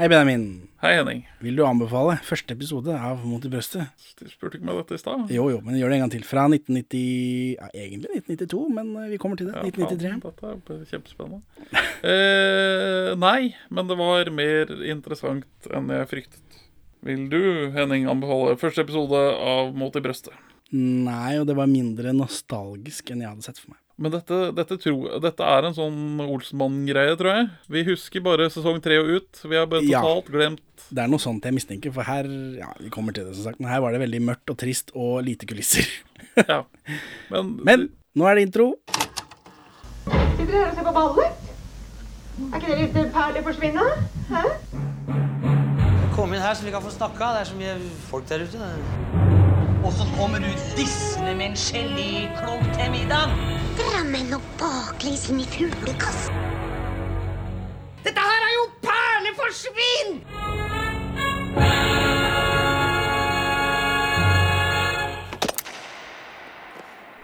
Hei, Benjamin. Hei, Henning. Vil du anbefale første episode av Mot i brøstet? Du spurte ikke meg dette i stad? Jo, jo, men gjør det en gang til. Fra 1990 ja, Egentlig 1992, men eh, vi kommer til det. Ja, 1993. faen, dette er kjempespennende. eh, nei, men det var mer interessant enn jeg fryktet. Vil du, Henning, anbefale første episode av Mot i brøstet? Nei, og det var mindre nostalgisk enn jeg hadde sett for meg. Men dette, dette, tro, dette er en sånn Olsenmann-greie, tror jeg. Vi husker bare sesong tre og ut. Vi har bare Ja. totalt glemt Det er noe sånt jeg mistenker, for her Ja, vi kommer til det, som sagt, men her var det veldig mørkt og trist og lite kulisser. Ja. Men, Men nå er det intro. Sitter dere her og ser på ballet? Er ikke det litt perler forsvinne? Hæ? Kom inn her så vi kan få snakka. Det er så mye folk der ute. Og så kommer du dissende med en geléklump til middag. Drammen og baklengs inn i fuglekassen. Dette her er jo perleforsvinn!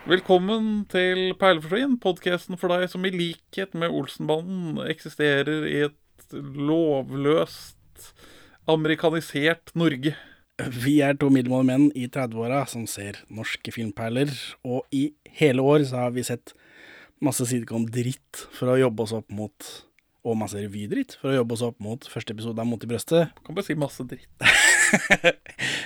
Velkommen til Perleforsvinn, podkasten for deg som i likhet med Olsenbanden eksisterer i et lovløst, amerikanisert Norge. Vi er to middelmådige menn i 30-åra som ser norske filmperler, og i hele år så har vi sett masse sitcom-dritt for å jobbe oss opp mot og masse revydritt for å jobbe oss opp mot første episode av Mot i brøstet. Kan bare si masse dritt.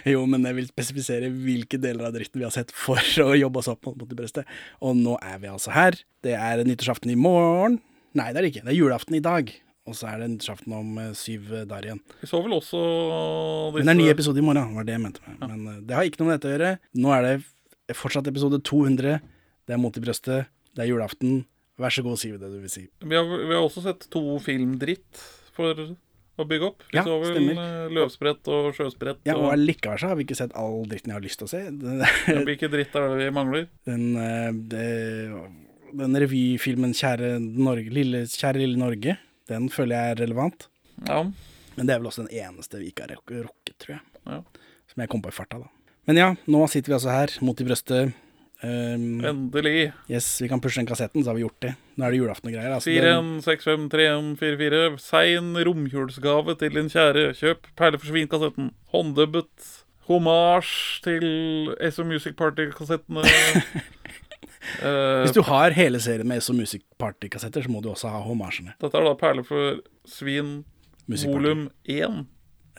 Jo, men jeg vil spesifisere hvilke deler av dritten vi har sett for å jobbe oss opp mot Mot i brøstet. Og nå er vi altså her. Det er nyttårsaften i morgen. Nei, det er det ikke. Det er julaften i dag. Og så er det nyttårsaften om eh, syv der igjen. Vi så vel også disse Men det er ny episode i morgen, var det jeg mente. med. Men eh, det har ikke noe med dette å gjøre. Nå er det fortsatt episode 200. Det er Mot i brøstet. Det er julaften. Vær så god, si det du vil si. Vi har, vi har også sett to filmdritt for å bygge opp. Vi Ja, så vel stemmer. eh, Løvsprett og Sjøsprett. Ja, og allikevel så har vi ikke sett all dritten jeg har lyst til å se. Det- Hvilke dritt er det vi mangler? Den, eh, det, den revyfilmen Kjære, Norge, lille, Kjære lille Norge, den føler jeg er relevant. Ja. Men det er vel også den eneste vi ikke har rukket, tror jeg. Ja. Som jeg kom på i farta, da. Men ja, nå sitter vi altså her, mot i brøstet. Um, Endelig. yes, vi kan pushe den kassetten, så har vi gjort det. Nå er det julaften og greier. Altså, 4 den, 1 6 5 3 1 4 4 Sein romjulsgave til din kjære. Kjøp Perleforsvinn-kassetten. Hånddubbet. Hommage til SO Music Party-kassettene. Eh, hvis du har hele serien med SO Music Party-kassetter, så må du også ha homasjene. dette er da perle for svin volum 1.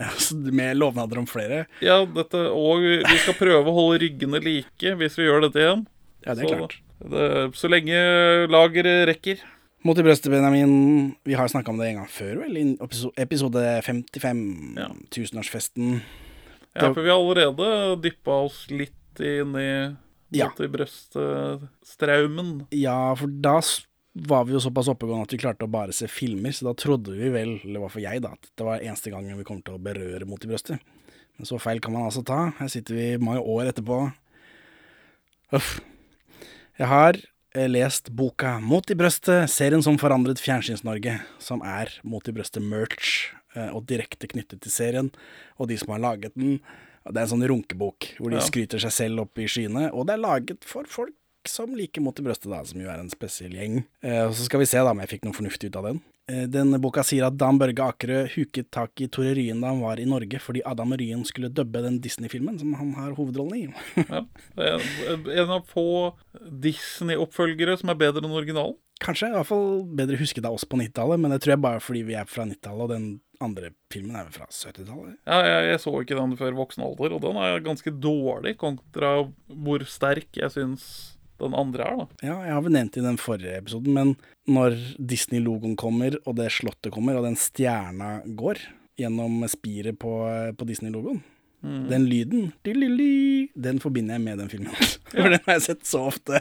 Altså, Med lovnader om flere. Ja, dette, og vi skal prøve å holde ryggene like hvis vi gjør dette igjen. Ja, det er så, klart. Det, så lenge lageret rekker. Mot i brøstet, Benjamin. Vi har snakka om det en gang før, vel? I episode 55. Ja. Tusenårsfesten. Ja, for vi har allerede dyppa oss litt inn i Ja. i brøststraumen. Ja, for da var vi jo såpass oppegående at vi klarte å bare se filmer, så da trodde vi vel, eller i hvert fall jeg, da, at det var eneste gangen vi kom til å berøre Mot i brøstet. Men så feil kan man altså ta. Her sitter vi mange år etterpå. Uff. Jeg har eh, lest boka Mot i brøstet, serien som forandret Fjernsyns-Norge, som er Mot i brøstet-merch, eh, og direkte knyttet til serien, og de som har laget den. Det er en sånn runkebok, hvor de Ja. skryter seg selv opp i skyene, og det er laget for folk som liker Mot i brøstet, da, som jo er en spesiell gjeng. Eh, og så skal vi se da om jeg fikk noe fornuftig ut av den. Eh, denne boka sier at Dan Børge Akerø huket tak i Tore Ryen da han var i Norge, fordi Adam Ryen skulle dubbe den Disney-filmen som han har hovedrollen i. Ja. En av få Disney-oppfølgere som er bedre enn originalen. Kanskje i hvert fall bedre husket av oss på 90-tallet, men det tror jeg bare fordi vi er fra 90-tallet, og den andre filmen er vel fra 70-tallet. Ja, jeg, jeg så ikke den før voksen alder, og den er ganske dårlig kontra hvor sterk jeg syns den andre er. da. Ja, jeg har vel nevnt i den forrige episoden, men når Disney-logoen kommer, og det slottet kommer, og den stjerna går gjennom spiret på, på Disney-logoen, den lyden, den forbinder jeg med den filmen. For den har jeg sett så ofte.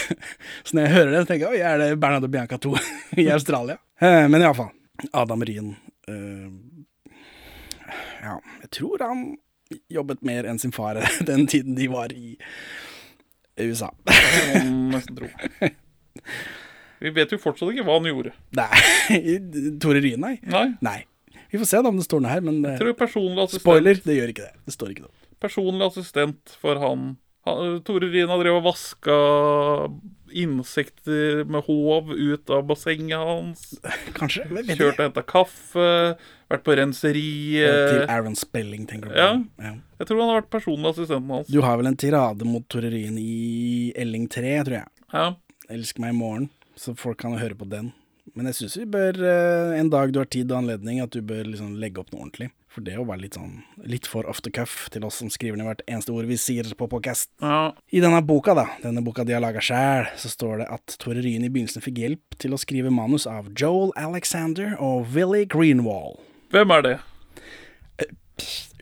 så når jeg hører den, tenker jeg oi, er det Bernardo Bianca 2 i Australia? Eh, Men iallfall. Adam Ryen. Eh, ja, jeg tror han jobbet mer enn sin far den tiden de var i USA. Vi vet jo fortsatt ikke hva han gjorde. Nei, Tore Ryen, nei. Nei, Nei. Vi får se da om det står noe her, men eh, jeg tror personlig assistent, spoiler, det gjør ikke det. Det står ikke noe. personlig assistent for Han- Tore Rina har drevet og vaska insekter med håv ut av bassenget hans. Kanskje? Kjørt og henta kaffe. Vært på Til. Aaron Spelling, tenker du. Ja. ja. Jeg tror han har vært personlig assistenten hans. Du har vel en tirade mot Tore Ryen i Elling 3, tror jeg. Ja. Elsk meg i morgen, så folk kan høre på den. Men jeg syns vi bør, eh, en dag du har tid og anledning, at du bør liksom legge opp noe ordentlig. For det å være litt sånn litt for off the cuff til oss som skriver ned hvert eneste ord vi sier på podcast. ja. I denne boka, da, denne boka de har laga sjæl, så står det at Tore Ryen i begynnelsen fikk hjelp til å skrive manus av Joel Alexander og Willy Greenwall. Hvem er det?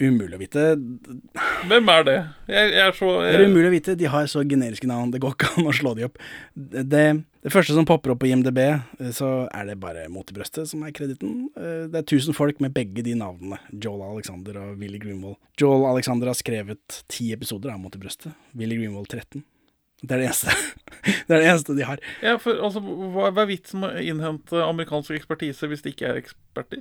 Umulig å vite. Hvem er det? Jeg, jeg er så Det er umulig å vite. De har så generiske navn. Det går ikke an å slå de opp. Det, det første som popper opp på IMDb, eh, så er det bare Mot i brøstet som er krediten. Eh, Det er 1000 folk med begge de navnene. Joel Alexander og Willy Greenwald. Joel Alexander har skrevet ti episoder av Mot i brøstet. Willy Greenwald 13. Det er det eneste, det er det eneste de har. Ja, for altså, hva, hva er vitsen med å innhente amerikansk ekspertise hvis de ikke er eksperter?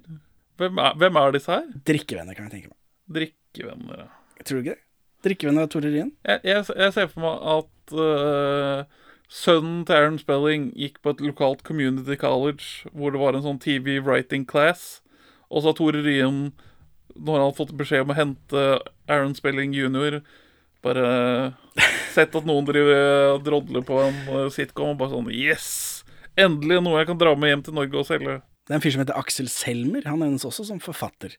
Hvem er, hvem er disse her? Drikkevenner, kan jeg tenke meg. Drikkevenner. ja. Tror du ikke det? Drikkevenner av Tore Rien? Jeg, jeg, jeg ser for meg at øh, sønnen til Aaron Spelling gikk på et lokalt community college hvor det var en sånn TV writing class, og så har Tore Ryen, når han har fått beskjed om å hente Aaron Spelling jr., bare sett at noen driver drodler på en øh, sitcom, og bare sånn Yes! Endelig noe jeg kan dra med hjem til Norge og selge. Det er en fyr som heter Aksel Selmer. Han nevnes også som forfatter.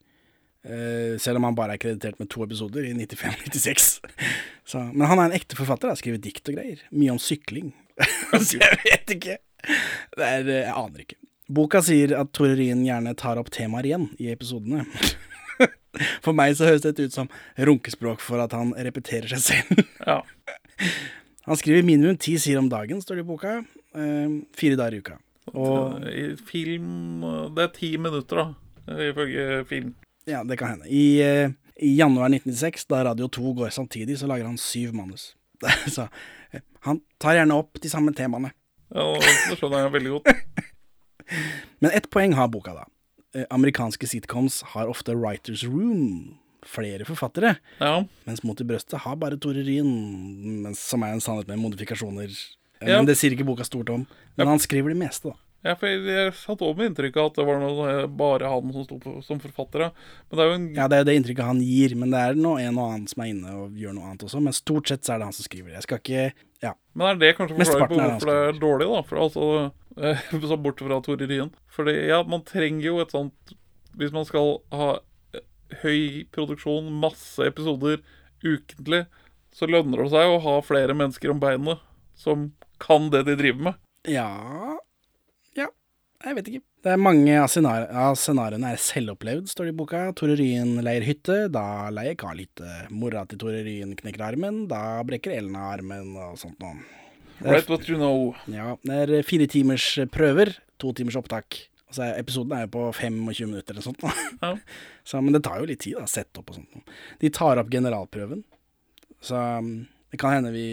Eh, selv om han bare er kreditert med to episoder i 95-96. Men han er en ekte forfatter. Har skrevet dikt og greier. Mye om sykling. Så jeg vet ikke. Det er, uh, jeg aner ikke. Boka sier at Tore Ryen gjerne tar opp temaer igjen i episodene. For meg så høres dette ut som runkespråk for at han repeterer seg selv. Ja. Han skriver minimum ti sider om dagen, står det i boka. Uh, fire dager i uka. Og I film Det er ti minutter, da, ifølge film. Ja, det kan hende. I, eh, I januar 1996, da Radio 2 går samtidig, så lager han syv manus. så eh, han tar gjerne opp de samme temaene. Ja, det skjønner jeg veldig godt. Men ett poeng har boka, da. Eh, amerikanske sitcoms har ofte writers room, flere forfattere, Ja. mens Mot i brøstet har bare Tore Ryen, som er en sannhet med modifikasjoner. Ja. Men det sier ikke boka stort om. Men han skriver det meste, da. Ja, for jeg, jeg satt også med inntrykket at det var noe, eh, bare han som sto på, som forfatter. Men det er jo en Ja, det er jo det inntrykket han gir, men det er noe en og annen som er inne og gjør noe annet også. Men stort sett så er det han som skriver. Jeg skal ikke Ja. Men er det kanskje forklaring på hvorfor det er dårlig, da? For altså, eh, så Bort fra Tore Ryen. Fordi ja, man trenger jo et sånt Hvis man skal ha eh, høy produksjon, masse episoder ukentlig, så lønner det seg å ha flere mennesker om beinet som kan det de driver med. Ja, jeg vet ikke. Det er mange av scenar- scenarioene er selvopplevd, står det i boka. Tore Ryen leier hytte, da leier Carl hytte. Mora til Tore Ryen knekker armen, da brekker Ellen av armen, og sånt noe. Right what you know. ja, det er fire timers prøver, to timers opptak. Altså, Episoden er jo på 25 minutter eller sånt. Ja. Så, men det tar jo litt tid, da. Sette opp og sånt. De tar opp generalprøven. Så um, det kan hende vi,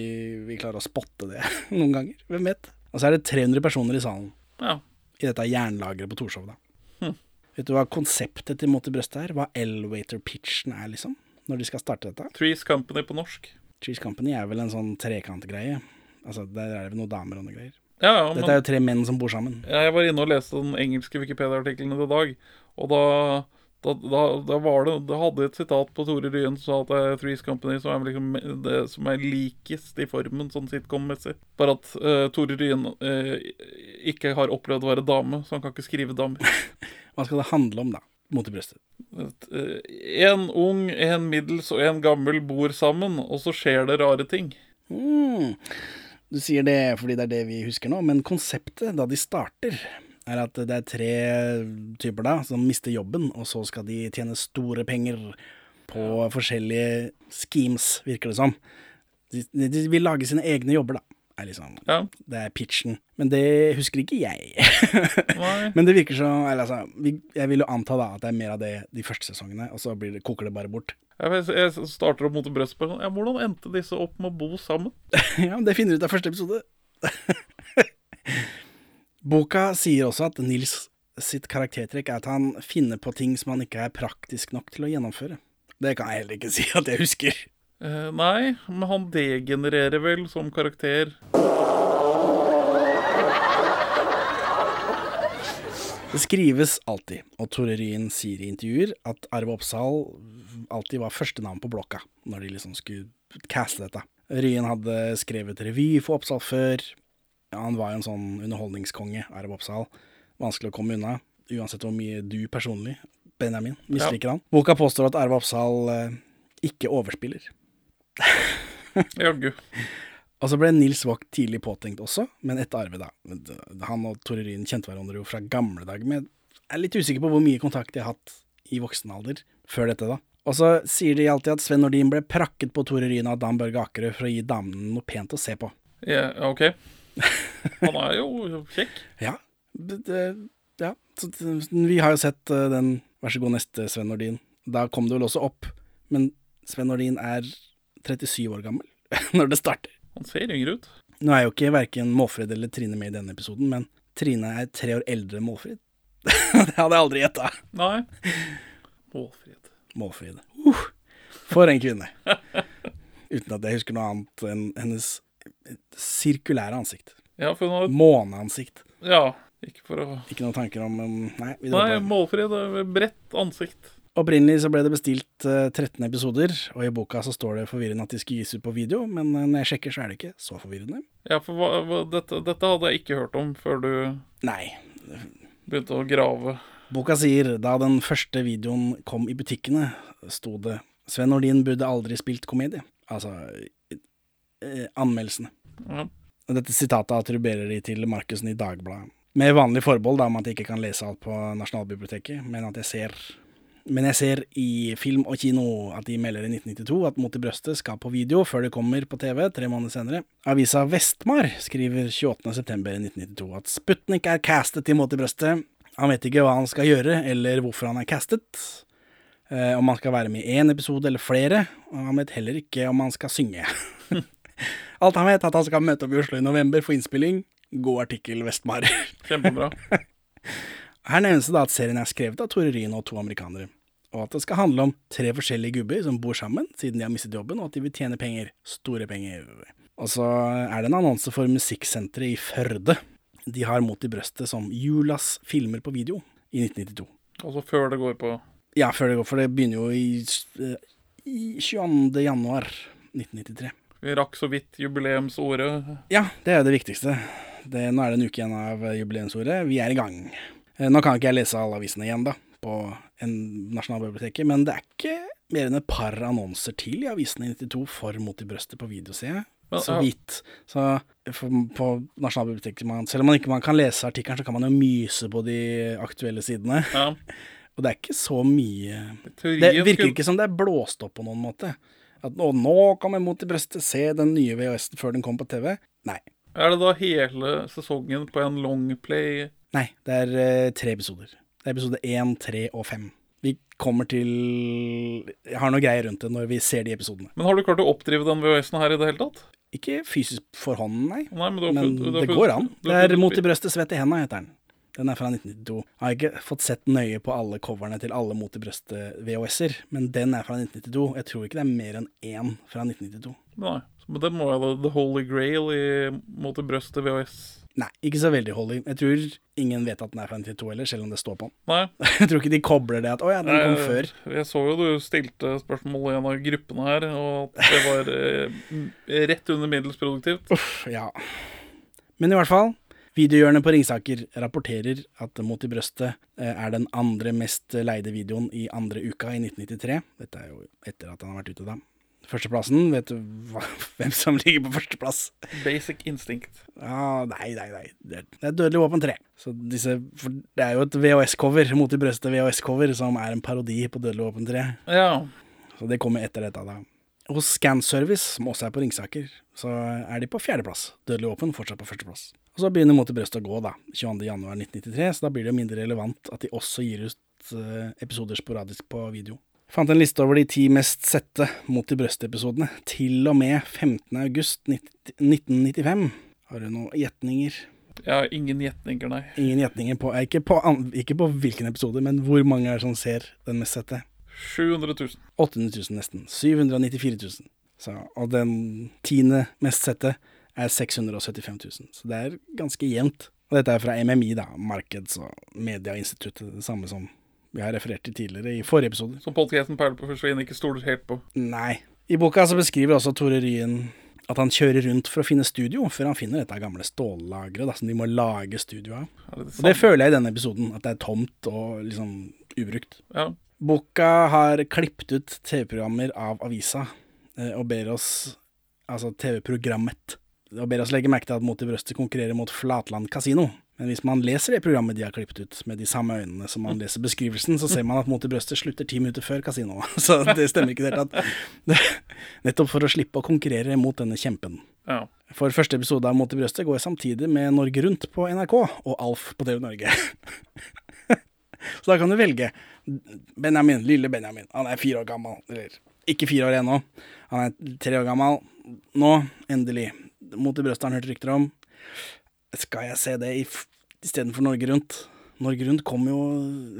vi klarer å spotte det noen ganger. Hvem vet. Og så er det 300 personer i salen Ja. I dette jernlageret på Torshov, da. Hm. Vet du hva konseptet til Mot i brøstet er? Hva elevator-pitchen er, liksom? Når de skal starte dette? Trees Company på norsk. Trees Company er vel en sånn trekantgreie. Altså, Der er det vel noen damer og noen greier. Ja, ja, Dette er jo tre menn som bor sammen. jeg var inne og leste den engelske Wikipedia-artikkelen i dag, og da da, da, da var det Da hadde jeg et sitat på Tore Ryen som sa at det er Threes Company som er liksom det som er likest i formen sånn sitcom-messig. Bare at uh, Tore Ryen uh, ikke har opplevd å være dame, så han kan ikke skrive damer. Hva skal det handle om, da? Mot i brøstet. Eh, en ung, en middels og en gammel bor sammen, og så skjer det rare ting. Mm. Du sier det fordi det er det vi husker nå, men konseptet da de starter, er at det er tre typer da som mister jobben, og så skal de tjene store penger på forskjellige schemes, virker det som. De, de vil lage sine egne jobber, da. Er liksom, Ja. Det er pitchen. Men det husker ikke jeg. Men det virker som eller altså, Jeg vil jo anta da at det er mer av det de første sesongene, og så blir det, koker det bare bort. Jeg, jeg starter opp mot sånn, ja, Hvordan endte disse opp med å bo sammen? ja, men det finner du ut av første episode. Boka sier også at Nils sitt karaktertrekk er at han finner på ting som han ikke er praktisk nok til å gjennomføre. Det kan jeg heller ikke si at jeg husker. Uh, nei, men han degenererer vel som karakter. Det skrives alltid, og Tore Ryen sier i intervjuer at Arve Oppsal alltid var førstenavn på blokka når de liksom skulle caste dette. Ryen hadde skrevet revy for Oppsal før. Ja, han var jo en sånn underholdningskonge, Arve Oppsal. Vanskelig å komme unna, uansett hvor mye du personlig, Benjamin, misliker han. Boka påstår at Arve Oppsal eh, ikke overspiller. Jaggu. Og så ble Nils Vogt tidlig påtenkt også, men etter Arve, da. Han og Tore Ryen kjente hverandre jo fra gamle dager, men jeg er litt usikker på hvor mye kontakt de har hatt i voksen alder før dette, da. Og så sier de alltid at Sven Nordin ble prakket på Tore Ryen av Dan Børge Akerø for å gi damene noe pent å se på. Ja, OK. Han er jo kjekk. Ja. Det, ja. Så, vi har jo sett eh, den Vær så god, neste Sven Nordin. Da kom det vel også opp, men Sven Nordin er 37 år gammel når det starter. Han ser yngre ut. Nå er jo ikke verken Målfrid eller Trine med i denne episoden, men Trine er tre år eldre enn Målfrid. det hadde jeg aldri gjetta. Nei. Målfrid. Målfrid. Uh, for en kvinne. Uten at jeg husker noe annet enn hennes sirkulære ansikt. Ja, for hun Måneansikt. Ja, ikke for å Ikke noen tanker om Nei. Nei, målfri. Bredt ansikt. Opprinnelig så ble det bestilt eh, 13 episoder, og i boka så står det forvirrende at de skulle gis ut på video, men eh, når jeg sjekker så er det ikke så forvirrende. Ja, for hva, hva, dette, dette hadde jeg ikke hørt om før du Nei. begynte å grave. Boka sier da den første videoen kom i butikkene, sto det Sven Nordin burde aldri spilt komedie. Altså eh, anmeldelsene. Ja. Dette sitatet attribuerer de til Markussen i Dagbladet. Med vanlig forbehold da, om at jeg ikke kan lese alt på Nasjonalbiblioteket, men at jeg ser men jeg ser i film og kino at de melder i 1992 at Mot i brøstet skal på video før det kommer på TV tre måneder senere. Avisa Vestmar skriver 28.9.1992 at Sputnik er castet til Mot i brøstet. Han vet ikke hva han skal gjøre, eller hvorfor han er castet. Eh, om han skal være med i én episode eller flere. Og han vet heller ikke om han skal synge. Alt han vet, er at han skal møte opp i Oslo i november for innspilling. God artikkel, Vestmar. Kjempebra. Her nevnes det da at serien er skrevet av Tore Ryen og to amerikanere, og at det skal handle om tre forskjellige gubber som bor sammen siden de har mistet jobben, og at de vil tjene penger. Store penger. Og så er det en annonse for Musikksenteret i Førde. De har Mot i brøstet som Julas filmer på video i 1992. Altså før det går på Ja, før det går, for det begynner jo i, eh, i 22. januar 1993. Vi rakk så vidt jubileumsåret. Ja, det er jo det viktigste. Det, nå er det en uke igjen av jubileumsordet jubileumsåret. Vi er i gang. Eh, Nå kan ikke jeg lese alle avisene igjen, da, på en Nasjonalbiblioteket, men det er ikke mer enn et par annonser til i avisene i 92 for Mot i brøstet på video. Men, Så vidt. Så for, på Nasjonalbiblioteket, man, selv om man ikke man kan lese artikkelen, så kan man jo myse på de aktuelle sidene. Ja. Og det er ikke så mye Det virker skulle- ikke som det er blåst opp på noen måte. At nå, nå vi Mot i brøstet, se den nye VHS-en før den kom på TV. Nei. Er det da hele sesongen på en longplay? Nei, det er uh, tre episoder. Det er episode én, tre og fem. Vi kommer til Jeg har noe greier rundt det når vi ser de episodene. Men har du klart å oppdrive den VHS-en her i det hele tatt? Ikke fysisk for hånden, nei. Nei, men Men det går an. Det er Mot i brøstet, svett i henda, heter den. Den er fra 1992. Jeg har ikke fått sett nøye på alle coverne til alle Mot i brøstet VHS-er, men den er fra 1992. Jeg tror ikke det er mer enn én fra 1992. Nei. Men det må jo være The Holy Grail i Mot i brøstet VHS. Nei, ikke så veldig holy. Jeg tror ingen vet at den er fra 92 heller, selv om det står på den. Nei. Jeg tror ikke de kobler det at 'å ja, den kom før'. Jeg så jo du stilte spørsmål i en av gruppene her, og at det var eh, rett under middels produktivt. Uff, ja. Men i hvert fall, videohjørnet på Ringsaker rapporterer at Mot i brøstet eh, er den andre mest leide videoen i andre uka i 1993. Dette er jo etter at han har vært ute da. Førsteplassen, vet du hva, hvem som ligger på førsteplass? Basic instinct. Ja, nei, nei, nei. Det er, Dødelig våpen 3. Så disse, det er jo et VHS-cover, Mot i brøstet VHS-cover, som er en parodi på Dødelig våpen 3. Ja. Så det kommer etter dette, da. Hos Scanservice, som også er på Ringsaker, så er de på fjerdeplass. Dødelig våpen fortsatt på førsteplass. Og så begynner Mot i brøstet å gå, da. 22.1.1993, så da blir det jo mindre relevant at de også gir ut eh, episoder sporadisk på video. Jeg Fant en liste over de ti mest sette Mot i brøstet-episodene. Til og med 15. august 1995. Har du noen gjetninger? Jeg har ingen gjetninger, nei. Ingen gjetninger på ikke, på ikke på hvilken episode, men hvor mange er det som ser den mest sette? 700 000. 800 000 nesten. 794 000. Så, og den tiende mest sette er 675 000. Så det er ganske jevnt. Og dette er fra MMI, da, Markeds- og medieinstituttet. Det samme som vi har referert til tidligere i forrige episode. Som podkasten Perle på forsvinn ikke stoler helt på. Nei. I boka så beskriver også Tore Ryen at han kjører rundt for å finne studio, før han finner dette gamle stållageret som de må lage studio av. Det Og det føler jeg i denne episoden, at det er tomt og liksom ubrukt. Ja. Boka har klippet ut TV-programmer av avisa, eh, og ber oss Altså TV-programmet. Og ber oss legge merke til at Mot i brøstet konkurrerer mot Flatland kasino. Men hvis man leser det programmet de har klippet ut, med de samme øynene som man leser beskrivelsen, så ser man at Mot i brøstet slutter ti minutter før kasino. Så det stemmer ikke i det hele tatt. Nettopp for å slippe å konkurrere mot denne kjempen. ja. For første episode av Mot i brøstet går samtidig med Norge Rundt på NRK og Alf på TV Norge. Så da kan du velge. Benjamin, lille Benjamin. Han er fire år gammel. Eller ikke fire år ennå. Han er tre år gammel. Nå, endelig. Mot i brøstet har han hørt rykter om. Skal jeg se det istedenfor Norge Rundt? Norge Rundt kommer jo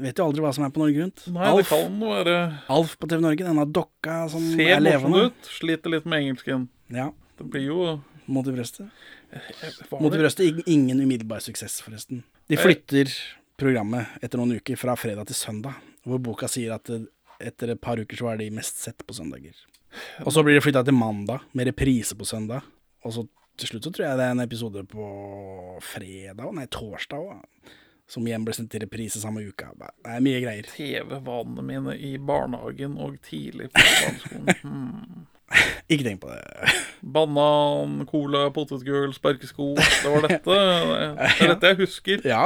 Vet jo aldri hva som er på Norge Rundt. Nei, det Alf, kan være Alf på TV Norge, denne dokka som Ser er morsom levende. ut. Sliter litt med engelsken. Ja, Det blir jo Mot i brøstet. Mot i det- brøstet, ingen umiddelbar suksess, forresten. De flytter programmet etter noen uker fra fredag til søndag, hvor boka sier at etter et par uker så er de mest sett på søndager. Og så blir det flytta til mandag, med reprise på søndag. Og så til slutt så tror jeg det er en episode på fredag, nei, torsdag òg, som igjen ble sendt til reprise samme uka. Det er mye greier. TV-vanene mine i barnehagen og tidlig på barneskolen. Hmm. Ikke tenk på det. Banan, cola, potetgull, sparkesko. Det var dette. Det er dette jeg husker. Ja.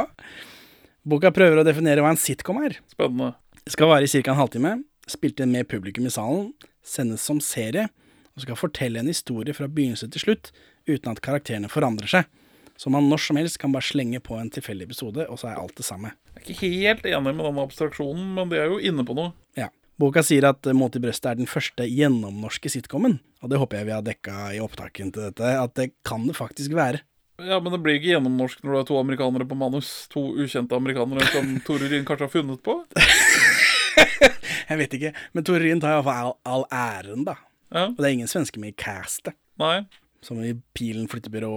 Boka prøver å definere hva en sitcom er. Spennende. Det skal vare i ca. en halvtime, spilt inn med publikum i salen, sendes som serie, og skal fortelle en historie fra begynnelse til slutt, uten at karakterene forandrer seg. Så man når som helst kan bare slenge på en tilfeldig episode, og så er alt det samme. Jeg er ikke helt enig med denne abstraksjonen, men det er jo inne på noe. Ja. Boka sier at eh, Mot i brøstet er den første gjennomnorske sitcomen, og det håper jeg vi har dekka i opptaken til dette, at det kan det faktisk være. Ja, Men det blir ikke gjennomnorsk når du har to amerikanere på manus. To ukjente amerikanere som Tore Ryen kanskje har funnet på. Jeg vet ikke, men Tore Ryen tar iallfall all, all æren, da. Ja, Og det er ingen svenske med i castet. Nei. Som i Pilen flyttebyrå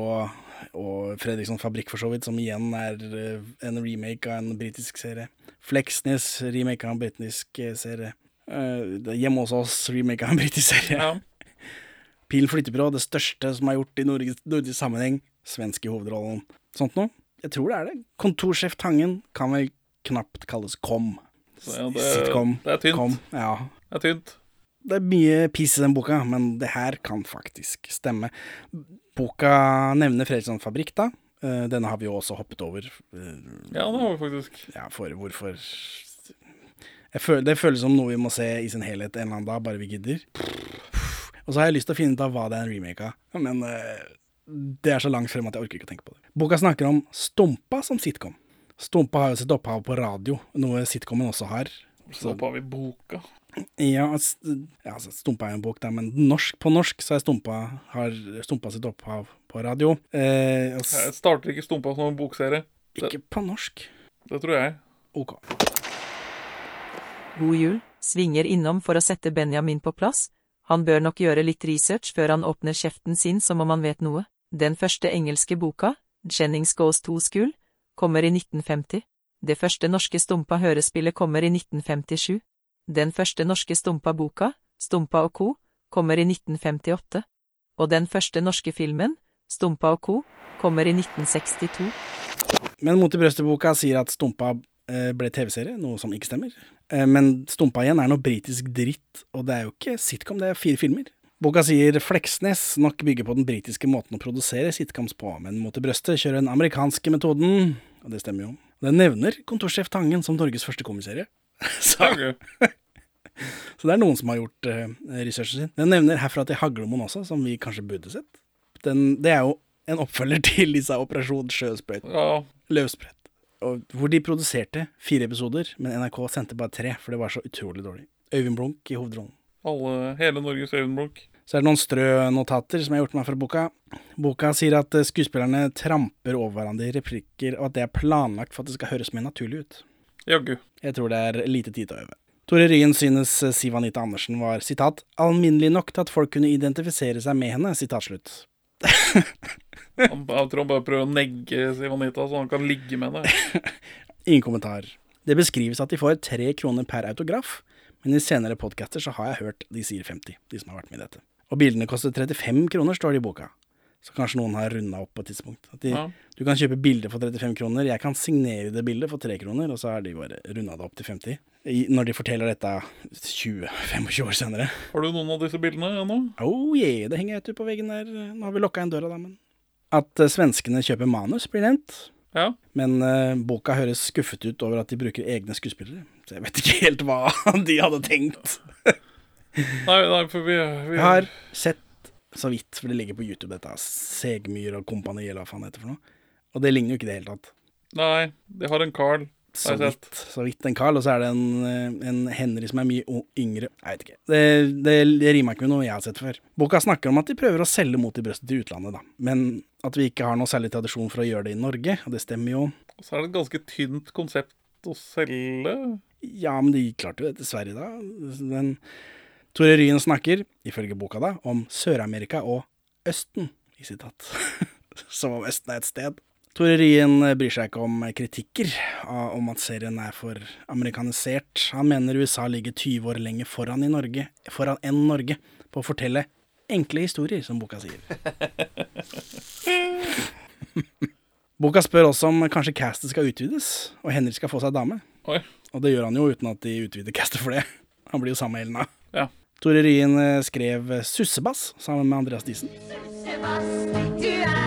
og, Fredriksson Fabrikk, for så vidt, som igjen er eh, en remake av en britisk serie. Fleksnes, remake av en britisk eh, serie. Eh, Hjemme hos oss, remake av en britisk serie. Ja. Pilen flyttebyrå, det største som er gjort i nordisk, nordisk sammenheng. Svensk i hovedrollen. Sånt noe. Jeg tror det er det. Kontorsjef Tangen kan vel knapt kalles kom. Så ja, det, Sitcom. det er tynt. Kom. Ja. Det er tynt. Det er mye piss i den boka, men det her kan faktisk stemme. Boka nevner Fredriksson Fabrikk, da. Eh, Denne har vi jo også hoppet over. eh, Ja, det har vi faktisk. Ja, for hvorfor føler, Det føles som noe vi må se i sin helhet en eller annen dag, bare vi gidder. Og så har jeg lyst til å finne ut av hva det er en remake av, men eh, det er så langt frem at jeg orker ikke å tenke på det. Boka snakker om Stumpa som sitcom. Stumpa har jo sitt opphav på radio, noe sitcomen også har. Så har vi boka. Ja, altså, Stumpa er en bok, da, men norsk, på norsk så er Stumpa, har Stumpa sitt opphav på radio. Eh, altså, Jeg starter ikke Stumpa som en bokserie. ikke på norsk. Det tror jeg. Ok. God jul, svinger innom for å sette Benjamin på plass. Han bør nok gjøre litt research før han åpner kjeften sin som om han vet noe. Den første engelske boka, Jennings Goes to School, kommer i 1950. Det første norske Stumpa-hørespillet kommer i 1957. Den første norske Stumpa-boka, Stumpa og co., kommer i 1958. Og den første norske filmen, Stumpa og co., kommer i 1962. Men Mot i brøstet-boka sier at Stumpa eh, ble TV-serie, noe som ikke stemmer. Eh, men Stumpa igjen er noe britisk dritt, og det er jo ikke sitcom, det er fire filmer. Boka sier Fleksnes nok bygger på den britiske måten å produsere sitcoms på, men Mot i brøstet kjører den amerikanske metoden, og det stemmer jo. Den nevner Kontorsjef Tangen som Norges første komiserie. Ok. så det er noen som har gjort uh, researchen sin. Den nevner Herfra til Haglemoen også, som vi kanskje burde sett. Den, det er jo en oppfølger til disse Operasjon Sjøsprøyt Ja, løvsprett. Hvor de produserte fire episoder, men NRK sendte bare tre, for det var så utrolig dårlig. Øyvind Blunk i hovedrollen. alle, hele Norges Øyvind Blunk. Så er det noen strø-notater som jeg har gjort meg fra boka. Boka sier at eh, skuespillerne tramper over hverandre i replikker, og at det er planlagt for at det skal høres mer naturlig ut. Jaggu. Jeg tror det er lite tid til å øve. Tore Ryen synes eh, Siv Anita Andersen var sitat, 'alminnelig nok til at folk kunne identifisere seg med henne'. Sitat slutt. Han, jeg tror han bare prøver å negge Siv Anita, så han kan ligge med henne. Ingen kommentar. Det beskrives at de får tre kroner per autograf, men i senere podcaster så har jeg hørt de sier 50, de som har vært med i dette. Og bildene koster 35 kroner, står det i boka. Så kanskje noen har runda opp på et tidspunkt. At de, Ja. Du kan kjøpe bilde for 35 kroner, jeg kan signere det bildet for 3 kroner, og så har de bare runda det opp til 50. I, når de forteller dette 20-25 år senere. Har du noen av disse bildene ennå? Oh yeah, det henger jeg ute på veggen der. Nå har vi lokka igjen døra, da, men At eh, svenskene kjøper manus, blir nevnt. Ja. Men uh, boka høres skuffet ut over at de bruker egne skuespillere. Så jeg vet ikke helt hva de hadde tenkt. Nei, nei, for vi, vi Jeg har sett så vidt, for det ligger på YouTube, dette Segmyr og kompani, eller hva faen det heter for noe. Og det ligner jo ikke i det hele tatt. Nei, de har en Carl. Så vidt, så vidt en Carl, og så er det en, eh, en Henry som er mye yngre. Jeg vet ikke. Det, det, det rimer ikke med noe jeg har sett før. Boka snakker om at de prøver å selge mot i brøstet til utlandet, da. Men at vi ikke har noe særlig tradisjon for å gjøre det i Norge, og det stemmer jo. Og så er det et ganske tynt konsept å selge. Ja, men de klarte jo det til Sverige, da. Den Tore Ryen snakker, ifølge boka da, om Sør-Amerika og Østen, i sitat. Som om Østen er et sted. Tore Ryen bryr seg ikke om kritikker av- om at serien er for amerikanisert. Han mener USA ligger 20 år lenger foran, i Norge, foran enn Norge på å fortelle enkle historier, som boka sier. boka spør også om kanskje castet skal utvides, og Henrik skal få seg dame. Oi. Og det gjør han jo uten at de utvider castet for det. Han blir jo sammen med Elna. Ja. Tore Ryen skrev Sussebass sammen med Andreas Diesen. Sussebass, du er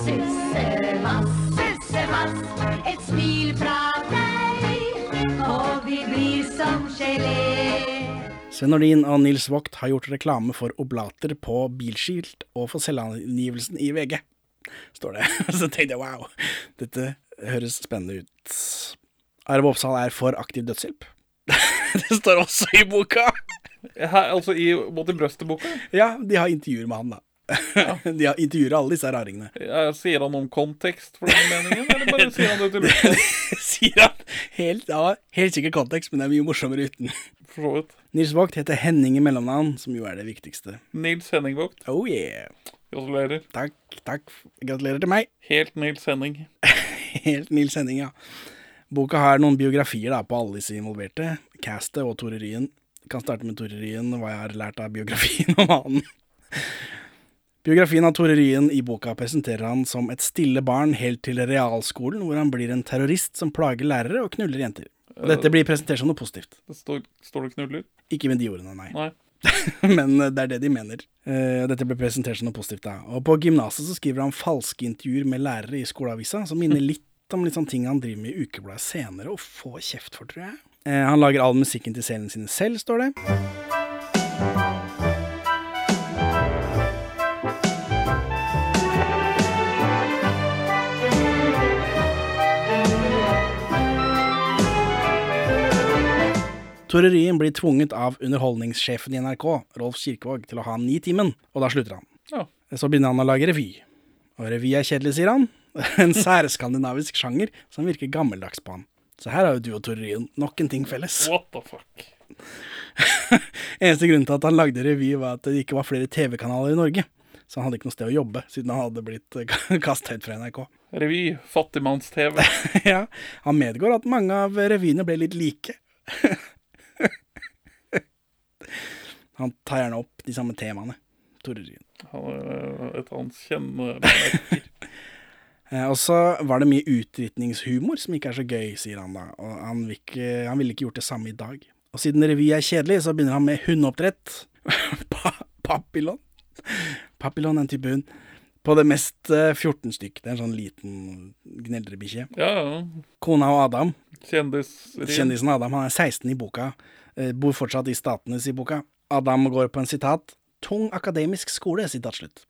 vår sussebass. Sussebass, et smil fra deg, og vi blir som gelé. Sven Nordin og Nils Vogt har gjort reklame for oblater på bilskilt og for selvangivelsen i VG, står det. Så tenkte jeg wow, dette høres spennende ut. Arve Oppsal er for aktiv dødshjelp. det står også i boka. Ja, altså i Mot i brøstet-boka. Ja, de har intervjuer med han, da. De har intervjuer alle disse raringene. Ja, Sier han om kontekst for den meningen, eller bare sier han det til lufta? Sier han. Helt, ja, helt sikkert kontekst, men det er mye morsommere uten. For så vidt. Nils Vogt heter Henning i mellomnavn, som jo er det viktigste. Nils Henning Vogt. Oh yeah. Gratulerer. Takk, takk. Gratulerer til meg. Helt Nils Henning. Helt Nils Henning, ja. Boka har noen biografier da, på alle disse involverte. Castet og Tore Ryen. Kan starte med Tore Ryen, hva jeg har lært av biografien om han. Biografien av Tore Ryen i boka presenterer han som et stille barn helt til realskolen, hvor han blir en terrorist som plager lærere og knuller jenter. Og dette blir presentert som noe positivt. Det står, står det knuller? Ikke med de ordene, nei. Nei. Men eh, det er det de mener. Eh, Dette ble presentert som noe positivt, da. Og på gymnaset så skriver han falske intervjuer med lærere i skoleavisa, som minner litt om litt sånn ting han driver med i ukebladet senere, og får kjeft for, tror jeg. Eh, Han lager all musikken til seriene sine selv, står det. Tore Ryen blir tvunget av underholdningssjefen i NRK, Rolf Kirkevåg, til å ha Nitimen, og da slutter han. Ja. Så begynner han å lage revy. Og revy er kjedelig, sier han. En særskandinavisk sjanger som virker gammeldags på han. Så her har jo du og Tore Ryen nok en ting felles. What the fuck? Eneste grunnen til at han lagde revy, var at det ikke var flere TV-kanaler i Norge. Så han hadde ikke noe sted å jobbe, siden han hadde blitt kasta ut fra NRK. Revy. Fattigmanns-TV. ja, han medgår at mange av revyene ble litt like. Han tar gjerne opp de samme temaene. Tore Ryen. Han er Et av hans kjennemerker. Eh, og så var det mye utdritningshumor som ikke er så gøy, sier han da. Og han vil ikke, han ville ikke gjort det samme i dag. Og siden revy er kjedelig, så begynner han med hundeoppdrett. Pa papillon. Papillon er en type hund. På det mest eh, 14 stykk. Det er en sånn liten gneldrebikkje. Ja, ja. Kona og Adam, Kjendis. kjendisen Adam, han er 16 i boka. eh, Bor fortsatt i Statenes i boka. Adam går på en sitat. Tung akademisk skole, sitat slutt.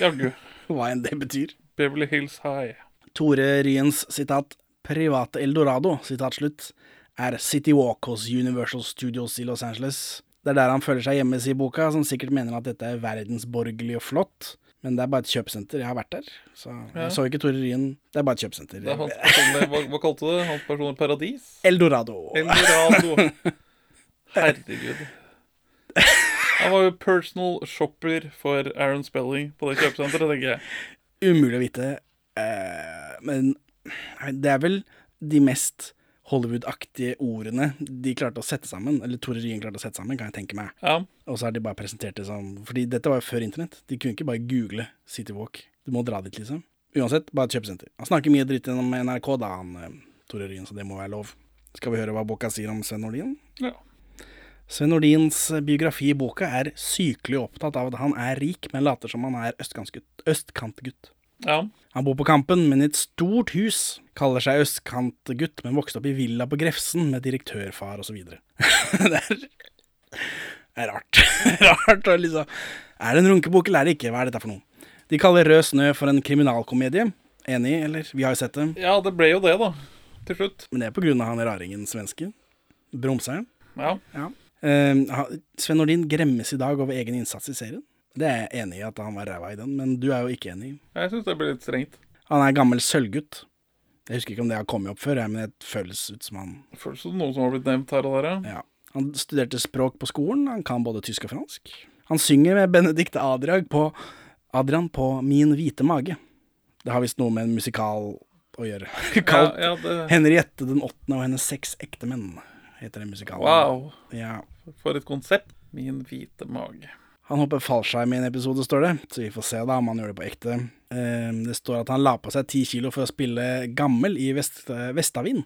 Jaggu. Hva enn det betyr. Beverly Hills High. Tore Ryens sitat 'private eldorado' sitat slutt, er City Walk hos Universal Studios i Los Angeles. Det er der han føler seg hjemme, sier boka, som sikkert mener at dette er verdensborgerlig og flott. Men det er bare et kjøpesenter. Jeg har vært der. Så Ja. jeg så ikke Tore Ryen. Det er bare et kjøpesenter. Det er hans personlige, hva, hva kalte du det? Hans personlige paradis? Eldorado. Eldorado. Herregud. Han var jo personal shopper for Aaron Spelling på det kjøpesenteret, tenker jeg. Umulig å vite. Uh, men det er vel de mest Hollywood-aktige ordene de klarte å sette sammen, eller Tore Ryen klarte å sette sammen, kan jeg tenke meg. Ja. Og så har de bare presentert det som Fordi dette var jo før internett. De kunne ikke bare google City Walk. Du må dra dit, liksom. Uansett, bare et kjøpesenter. Han snakker mye dritt gjennom NRK, da, han eh, Tore Ryen, så det må være lov. Skal vi høre hva Bokka sier om Sven Nordin? Ja. Sven Nordins biografi i boka er sykelig opptatt av at han er rik, men later som han er østkantgutt. ja. Han bor på Kampen, men i et stort hus. Kaller seg østkantgutt, men vokste opp i villa på Grefsen med direktørfar osv. det er, er rart. rart og liksom Er det en runkebok eller er det ikke? Hva er dette for noe? De kaller Rød snø for en kriminalkomedie. Enig, eller? Vi har jo sett det. ja, det ble jo det, da. Til slutt. Men det er på grunn av han raringen svenske. Bromseren. Ja. Ha- Sven Nordin gremmes i dag over egen innsats i serien. Det er jeg enig i at han var ræva i den, men du er jo ikke enig. Jeg syns det blir litt strengt. Han er gammel sølvgutt. Jeg husker ikke om det har kommet opp før, men det føles ut som han føles som noe som har blitt nevnt her og der, ja. Ja. Han studerte språk på skolen, han kan både tysk og fransk. Han synger med Benedicte Adrian på, Adrian på Min hvite mage. Det har visst noe med en musikal å gjøre. Kalt ja, ja det, Henriette den åttende og hennes seks ektemenn, heter den musikalen. wow. Ja. For et konsept. Min hvite mage. Han hopper fallskjerm i en episode, står det, så vi får se da om han gjør det på ekte. Eh, Det står at han la på seg ti kilo for å spille gammel i Vest, Vestavind.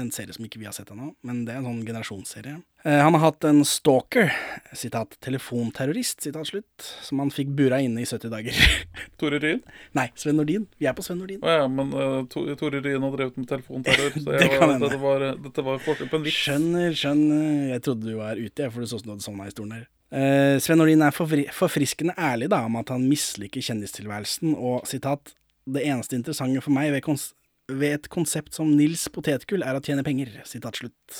En serie som ikke vi har sett ennå, men det er en sånn generasjonsserie. Eh, Han har hatt en stalker, sitat telefonterrorist, sitat slutt, som han fikk bura inne i 70 dager. Tore Ryen? Nei, Sven Nordin. Vi er på Sven Nordin. Å ja, men uh, Tore Ryen har drevet med telefonterror, så Det var, dette, var, dette var forskjell på en vits. Skjønner, skjønner. Jeg trodde du var ute, jeg, for det så ut som du hadde sovna i stolen her. Uh, Sven Nordin er forfri forfriskende ærlig da, om at han misliker kjendistilværelsen, og sitat Det eneste interessante for meg ved, kons ved et konsept som Nils Potetgull er å tjene penger. Sitat slutt.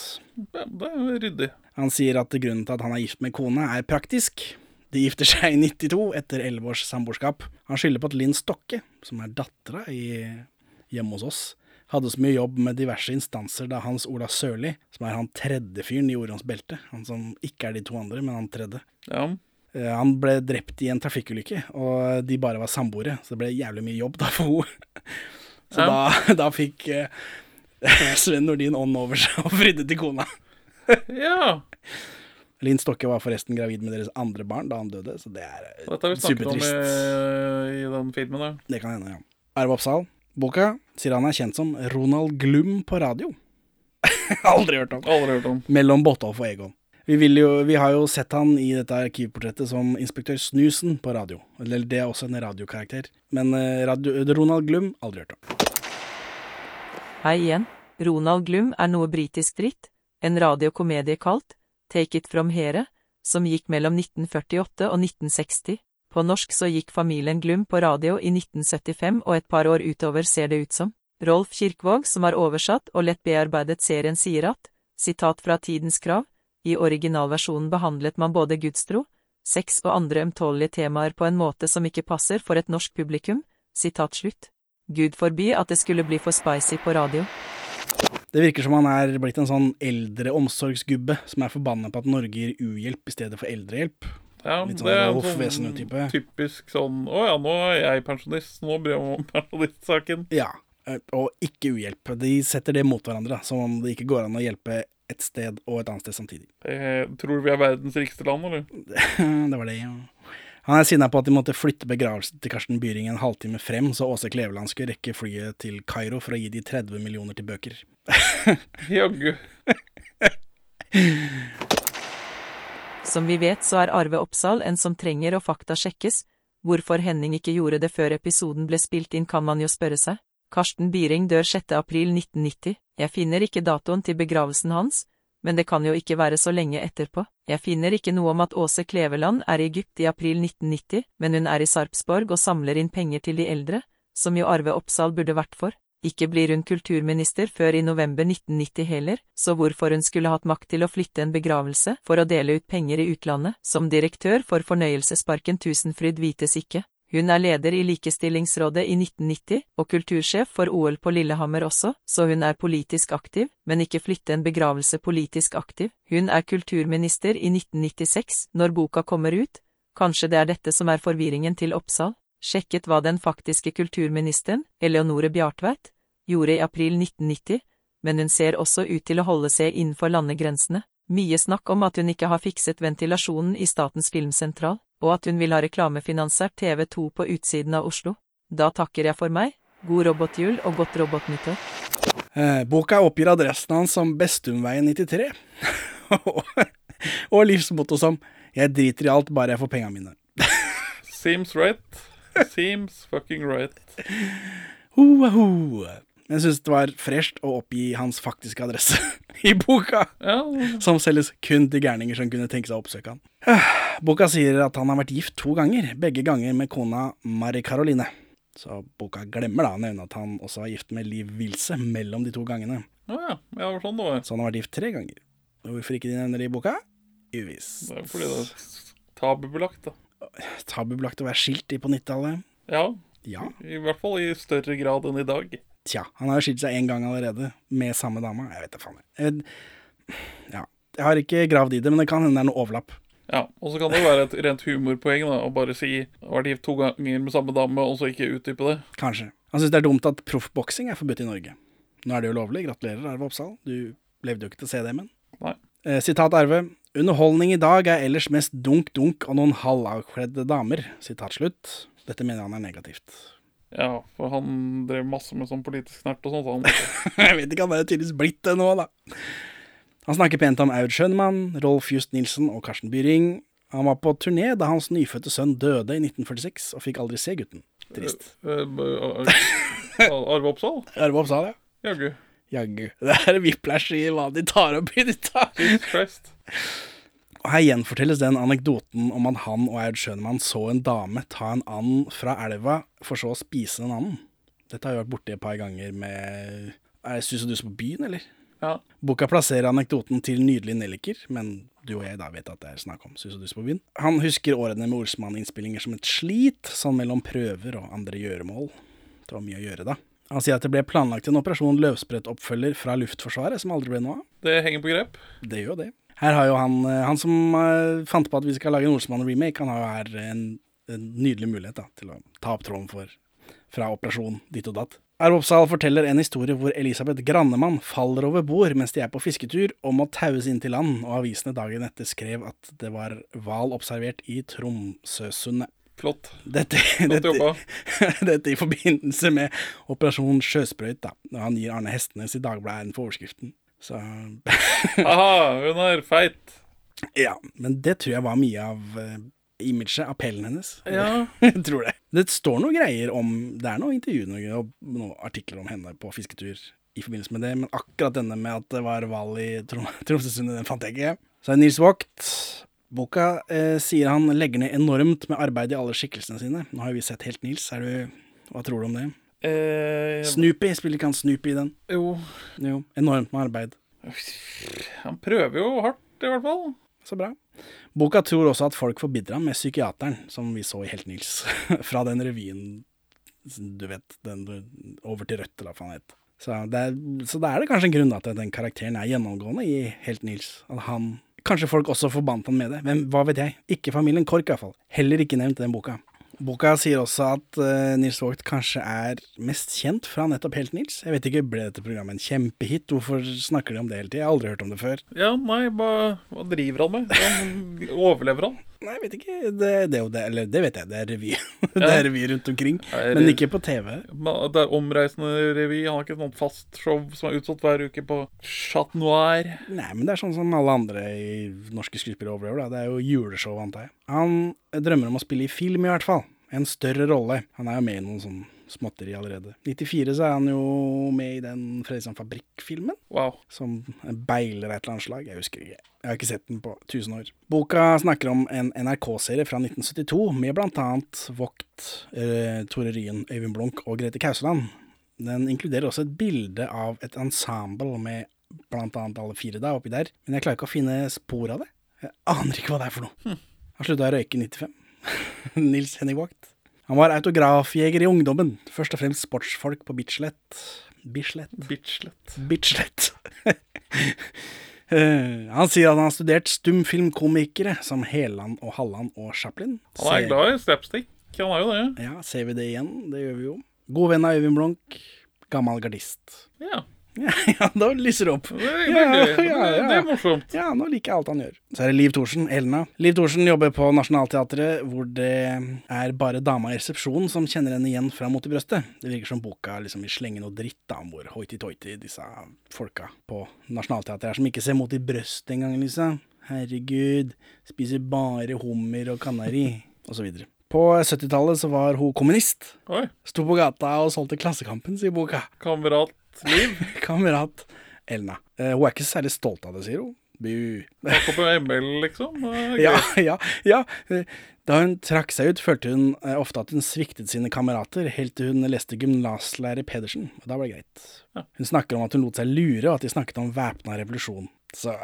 Ja, det er ryddig. Han sier at grunnen til at han er gift med kona, er praktisk. De gifter seg i 92 etter 11 års samboerskap. Han skylder på at Linn Stokke, som er dattera hjemme hos oss, hadde så mye jobb med diverse instanser da Hans Ola Sørli, som er han tredje fyren i Orions belte, han som ikke er de to andre, men han tredje, Ja. eh, han ble drept i en trafikkulykke, og de bare var samboere, så det ble jævlig mye jobb da for henne. Så Ja. da, da fikk eh, Sven Nordin ånd over seg og fridde til kona. ja. Linn Stokke var forresten gravid med deres andre barn da han døde, så det er supertrist. Dette har vi snakket om i, i den filmen, da. Det kan hende, ja. Arve Oppsal. Boka sier han er kjent som Ronald Glum på radio. Aldri hørt om. Aldri hørt om. Mellom Botolf og Egon. Vi, jo, vi har jo sett han i dette arkivportrettet som inspektør Snusen på radio. Eller det er også en radiokarakter. Men eh, radio, Ronald Glum, aldri hørt om. Hei igjen. Ronald Glum er noe britisk dritt, en radiokomedie kalt Take It From Here, som gikk mellom 1948 og 1960. På norsk så gikk familien Glum på radio i 1975 og et par år utover ser det ut som. Rolf Kirkvaag, som har oversatt og lett bearbeidet serien, sier at, sitat fra Tidens Krav, i originalversjonen behandlet man både gudstro, sex og andre ømtålige temaer på en måte som ikke passer for et norsk publikum, sitat slutt. Gud forby at det skulle bli for spicy på radio. Det virker som han er blitt en sånn eldre omsorgsgubbe som er forbanna på at Norge gir uhjelp i stedet for eldrehjelp. Ja, Litt sånn det er en Rolf sånn typisk sånn Å ja, nå er jeg pensjonist, nå bryr jeg meg om pensjonistsaken. Ja, og ikke uhjelp. De setter det mot hverandre, da, som om det ikke går an å hjelpe et sted og et annet sted samtidig. Jeg tror vi er verdens rikeste land, eller? det var det, ja. Han er sinna på at de måtte flytte begravelsen til Karsten Byring en halvtime frem, så Åse Kleveland skulle rekke flyet til Kairo for å gi de 30 millioner til bøker. Jaggu. Som vi vet så er Arve Oppsal en som trenger å faktasjekkes. Hvorfor Henning ikke gjorde det før episoden ble spilt inn kan man jo spørre seg. Karsten Byring dør 6. april 1990. Jeg finner ikke datoen til begravelsen hans, men det kan jo ikke være så lenge etterpå. Jeg finner ikke noe om at Åse Kleveland er i Egypt i april 1990, men hun er i Sarpsborg og samler inn penger til de eldre, som jo Arve Oppsal burde vært for. Ikke blir hun kulturminister før i november 1990 heller, så hvorfor hun skulle hatt makt til å flytte en begravelse for å dele ut penger i utlandet, som direktør for fornøyelsesparken Tusenfryd vites ikke. Hun er leder i Likestillingsrådet i 1990, og kultursjef for OL på Lillehammer også, så hun er politisk aktiv, men ikke flytte en begravelse politisk aktiv. Hun er kulturminister i 1996, når boka kommer ut. Kanskje det er dette som er forvirringen til Oppsal? Sjekket hva den faktiske kulturministeren, Eleonore Bjartveit, gjorde i april 1990, men hun ser også ut til å holde seg innenfor landegrensene. Mye snakk om at hun ikke har fikset ventilasjonen i Statens filmsentral, og at hun vil ha reklamefinansiert TV 2 på utsiden av Oslo. Da takker jeg for meg, god robotjul og godt robotnyttår. Eh, boka oppgir adressen hans som Bestumveien 93, og livsmotto som 'Jeg driter i alt, bare jeg får penga mine'. Seems right. Seems fucking right. Ho, ho. Jeg syns det var fresht å oppgi hans faktiske adresse i boka, Ja, som selges kun til gærninger som kunne tenke seg å oppsøke han. Boka sier at han har vært gift to ganger, begge ganger med kona Mari Caroline. Så boka glemmer da å nevne at han også var gift med Liv Wilse mellom de to gangene. Ja. ja, sånn det var. Så han har vært gift tre ganger. Hvorfor ikke de nevner det i boka? Uvisst. Det er fordi det er tabubelagt, da. Tabubelagt å være skilt i på 90-tallet? Ja, Ja. i hvert fall i større grad enn i dag. Tja, han har skilt seg én gang allerede, med samme dama. Jeg vet da faen. Jeg, ja. jeg har ikke gravd i det, men det kan hende det er noe overlapp. Ja, Og så kan det jo være et rent humorpoeng da, å bare si vært gift to ganger med samme dame, og så ikke utdype det. Kanskje. Han syns det er dumt at proffboksing er forbudt i Norge. Nå er det jo lovlig. Gratulerer, Arve Oppsal. Du levde jo ikke til å se det, men. Nei. Eh, sitat Arve. Underholdning i dag er ellers mest dunk-dunk og noen halvavkledde damer. Sitat slutt. Dette mener han er negativt. Ja, for han drev masse med sånn politisk snert og sånt. så Jeg vet ikke, han er jo tydeligvis blitt det nå, da. Han snakker pent om Aud Schønmann, Rolf Just Nilsen og Karsten Byring. Han var på turné da hans nyfødte sønn døde i 1946, og fikk aldri se gutten. Trist. Eh, eh, Arve Oppsal? Arve Oppsal, ja. Jaggu. Jaggu. Det er whiplash i hva de tar opp i dette. Jesus Christ. Og Her gjenfortelles den anekdoten om at han og Aud Schønemann så en dame ta en and fra elva, for så å spise den anden. Dette har jo vært borti et par ganger med Er det Sus og dus på byen, eller? Ja. Boka plasserer anekdoten til nydelige nelliker, men du og jeg da vet at det er snakk om Sus og dus på byen. Han husker årene med Olsmann-innspillinger som et slit, sånn mellom prøver og andre gjøremål. Det var mye å gjøre da. Han sier at det ble planlagt en operasjon løvsprett-oppfølger fra Luftforsvaret, som aldri ble noe av. Det henger på grep. Det gjør jo det. Her har jo han, eh, han som eh, fant på at vi skal lage en Olsmann-remake, han har jo her en, en nydelig mulighet da, til å ta opp tråden for, fra operasjon ditt og datt. Arve Oppsal forteller en historie hvor Elisabeth Grannemann faller over bord mens de er på fisketur og må taues inn til land, og avisene dagen etter skrev at det var hval observert i Tromsøsundet. Flott. Dette, dette, dette i forbindelse med Operasjon Sjøsprøyt, da. Han gir Arne Hestenes i Dagbladet æren for overskriften. Så Aha, hun er feit. Ja, men det tror jeg var mye av uh, imaget, appellen hennes. Ja. jeg tror det. Det står noe greier om Det er noe intervju noe, og noen artikler om henne på fisketur i forbindelse med det, men akkurat denne med at det var hval i Trom Tromsøsundet, den fant jeg ikke. Så er det Nils Vogt. Boka eh, sier han legger ned enormt med arbeid i alle skikkelsene sine. Nå har vi sett helt Nils. Er du, hva tror du om det? Eh, Snoopy, spiller ikke han Snoopy i den? jo, Jo, enormt med arbeid. han prøver jo hardt, i hvert fall. Så bra. Boka tror også at folk forbidrer ham med psykiateren, som vi så i Helt Nils, fra den revyen du vet, den Over til rødt, eller hva faen det het. Så, er- så da er det kanskje en grunn til at den karakteren er gjennomgående i Helt Nils. At han Kanskje folk også forbandt han med det. Hvem, hva vet jeg. Ikke familien Kork, i hvert fall. Heller ikke nevnt i den boka. Boka sier også at uh, Nils Vogt kanskje er mest kjent fra nettopp Helt Nils. Jeg vet ikke, ble dette programmet en kjempehit? Hvorfor snakker de om det hele tida? Jeg har aldri hørt om det før. Ja, nei, hva, hva driver han med? Han overlever han? Nei, jeg vet ikke. Det, det det, eller det vet jeg, det er revy. det er revy rundt omkring, Er men ikke på TV. Det er omreisende revy. Han har ikke sånt fast show som er utsatt hver uke på Chat Noir. Nei, men det er sånn som alle andre i norske skuespillere overlever, da. Det er jo juleshow, antar jeg. Han drømmer om å spille i film, i hvert fall. En større rolle. Han er jo med i noen sånn småtteri allerede. 94 så er han jo med i den Fredriksson Fabrikk-filmen. Wow. som beiler et eller annet slag. Jeg husker ikke. Jeg har ikke sett den på 1000 år. Boka snakker om en NRK-serie fra 1972 med annet Vogt, eh, Tore Ryen, Øyvind Blunk og Grete Kauseland. Den inkluderer også et bilde av et ensemble med annet alle fire da, oppi der, men jeg klarer ikke å finne spor av det. Jeg aner ikke hva det er for noe. Han slutta å røyke i 95. Nils Henning Vogt. Han var autografjeger i ungdommen, først og fremst sportsfolk på Bislett. Bislett? Bitchlet. Bislett. Eh, han sier at han har studert stumfilmkomikere som Heland og Halland og Chaplin. Han er glad i slapstick. Han er jo det. Ja, ser vi det igjen? Det gjør vi jo. God venn av Øyvind Blunk. Gammel gardist. Ja, Ja, ja, da lyser det opp. det er Ja, veldig ja, ja. det er morsomt. Ja, nå liker jeg alt han gjør. Så er det Liv Thorsen, Elna. Liv Thorsen jobber på Nationaltheatret, hvor det er bare dama i resepsjonen som kjenner henne igjen fra Mot i brøstet. Det virker som boka liksom vil slenge noe dritt da, om hvor hoity-toity disse folka på Nationaltheatret er, som ikke ser Mot i brøstet engang, liksom. Herregud, spiser bare hummer og kanari, videre. På 70-tallet så var hun kommunist. Oi. Sto på gata og solgte Klassekampen, sier boka. Kamerat Liv. Kamerat Elna. Eh, hun er ikke særlig stolt av det, sier hun. Bu. Takk på ML, liksom. Ja, ja, ja. Da hun trakk seg ut, følte hun eh, ofte at hun sviktet sine kamerater, helt til hun leste gymnaslærer Pedersen, og da var det greit. Ja. Hun snakker om at hun lot seg lure, og at de snakket om væpna revolusjon. Så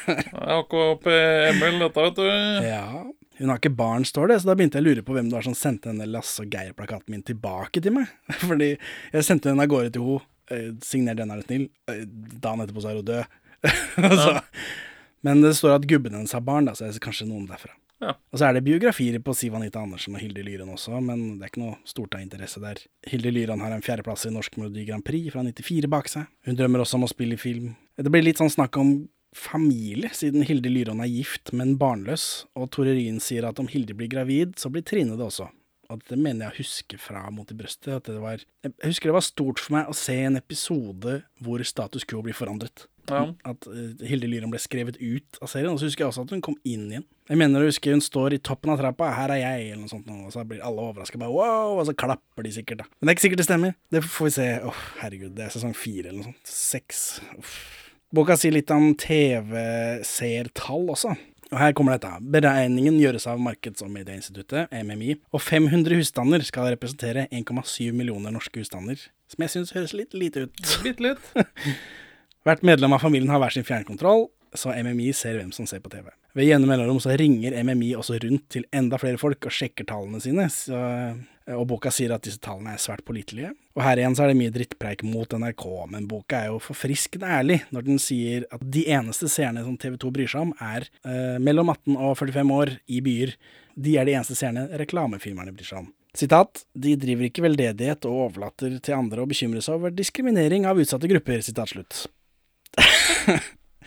AKP-ML, dette, vet du. ja. Hun har ikke barn, står det, så da begynte jeg å lure på hvem det var som sendte denne Lasse og Geir-plakaten min tilbake til meg. Fordi jeg sendte den av gårde til henne, signer den er du snill, eh, dagen etterpå så er hun død. så, men det står at gubben hennes har barn, da, så det er kanskje noen derfra. Ja. Og så er det biografier på Siv Anita Andersen og Hilde Lyren også, men det er ikke noe stort av interesse der. Hilde Lyren har en fjerdeplass i Norsk Melodi Grand Prix fra 94 bak seg. Hun drømmer også om å spille i film. Det blir litt sånn snakk om familie, siden Hilde Lyron er gift, men barnløs, og Tore Ryen sier at om Hilde blir gravid, så blir Trine det også. Og det mener jeg å huske fra Mot i brøstet. At det var, jeg husker det var stort for meg å se en episode hvor status quo blir forandret. Ja. At eh, Hilde Lyron ble skrevet ut av serien, og så husker jeg også at hun kom inn igjen. Jeg mener å huske hun står i toppen av trappa, 'her er jeg', eller noe sånt, og så blir alle overraska, bare wow, og så klapper de sikkert, da. Men det er ikke sikkert det stemmer. Det får vi se. Åh, herregud, det er sesong fire eller noe sånt. Seks. Uff. Boka sier litt om TV-seertall også. Og her kommer dette. Beregningen gjøres av Markeds- og medieinstituttet, MMI, og 500 husstander skal representere 1,7 millioner norske husstander. Som jeg syns høres litt lite ut. Bitte litt. Hvert medlem av familien har hver sin fjernkontroll, så MMI ser hvem som ser på TV. Ved gjennom mellomrom så ringer MMI også rundt til enda flere folk og sjekker tallene sine, så, og boka sier at disse tallene er svært pålitelige. Og her igjen så er det mye drittpreik mot NRK, men boka er jo forfriskende ærlig når den sier at de eneste seerne som TV 2 bryr seg om, er eh, mellom 18 og 45 år i byer. De er de eneste seerne reklamefilmerne bryr seg om. Sitat, de driver ikke veldedighet og overlater til andre å bekymre seg over diskriminering av utsatte grupper, sitat slutt.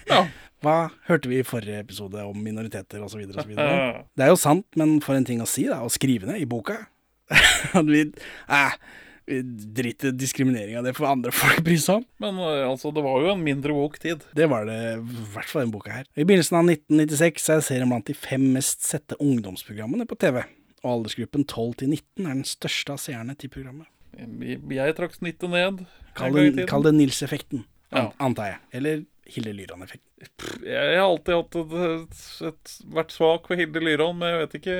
Ja. Hva hørte vi i forrige episode om minoriteter osv. Det er jo sant, men for en ting å si, da. Å skrive ned i boka. At vi eh, vi driter i diskriminering av det for andre folk bryr seg om. Men eh, altså, det var jo en mindre woke tid. Det var det i hvert fall denne boka her. I begynnelsen av 1996 er serien blant de fem mest sette ungdomsprogrammene på TV. Og aldersgruppen 12 til 19 er den største av seerne til programmet. Jeg, jeg trakk snittet ned. Kall det, kall det Nils-effekten, Ja. antar jeg. Eller Hilde Lyran-effekten. Jeg har alltid hatt et, et, et, vært svak for Hilde Lyran, men jeg vet ikke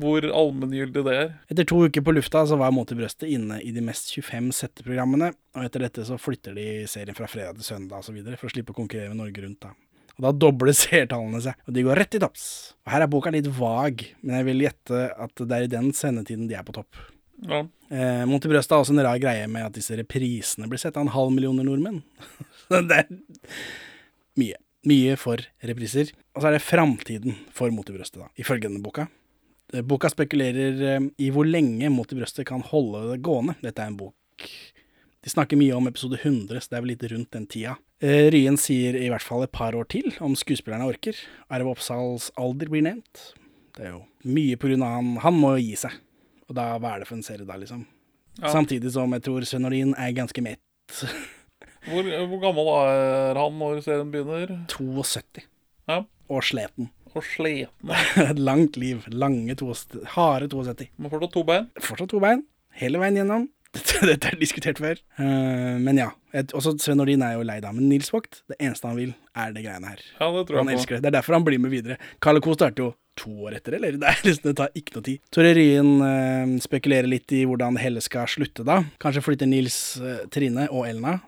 hvor allmenngyldig det er. Etter to uker på lufta så var Mot i brøstet inne i de mest 25 setteprogrammene, og etter dette så flytter de serien fra fredag til søndag videre, for å slippe å konkurrere med Norge Rundt. da. Og da dobler seertallene seg, og de går rett i topps. Og her er boka litt vag, men jeg vil gjette at det er i den sendetiden de er på topp. Ja. Eh, Monty Brøst har også en rar greie med at disse reprisene blir sett av en halv millioner nordmenn. Det er mye. Mye for repriser. Og så er det framtiden for Monty brøstet, da, ifølge denne boka. Eh, Boka spekulerer eh, i hvor lenge Mot i brøstet kan holde det gående. Dette er en bok De snakker mye om episode 100, så det er vel litt rundt den tida. Eh, Ryen sier i hvert fall et par år til, om skuespillerne orker. Arve Oppsals alder blir nevnt. Det er jo mye på grunn av han Han må jo gi seg. Og da, hva er det for en serie da, liksom? Ja. Samtidig som jeg tror Sven Nordin er ganske mett. Hvor, hvor gammel er han når serien begynner? 72. Ja. Og sleten. Og sliten. Et langt liv. Lange to, Harde 72. Men fortsatt to bein. Fortsatt to bein. Hele veien gjennom. Dette, er diskutert før. Uh, men ja. Et, også Sven Nordin er jo lei da. Men Nils Vogt, det eneste han vil, er det greiene her. Ja, det tror Han jeg på. elsker det. Det er derfor han blir med videre. Carl Co. starter jo to år etter, eller? Det, er liksom, det tar ikke noe tid. Tore Ryen uh, spekulerer litt i hvordan hele skal slutte, da. Kanskje flytter Nils, uh, Trine og Elna,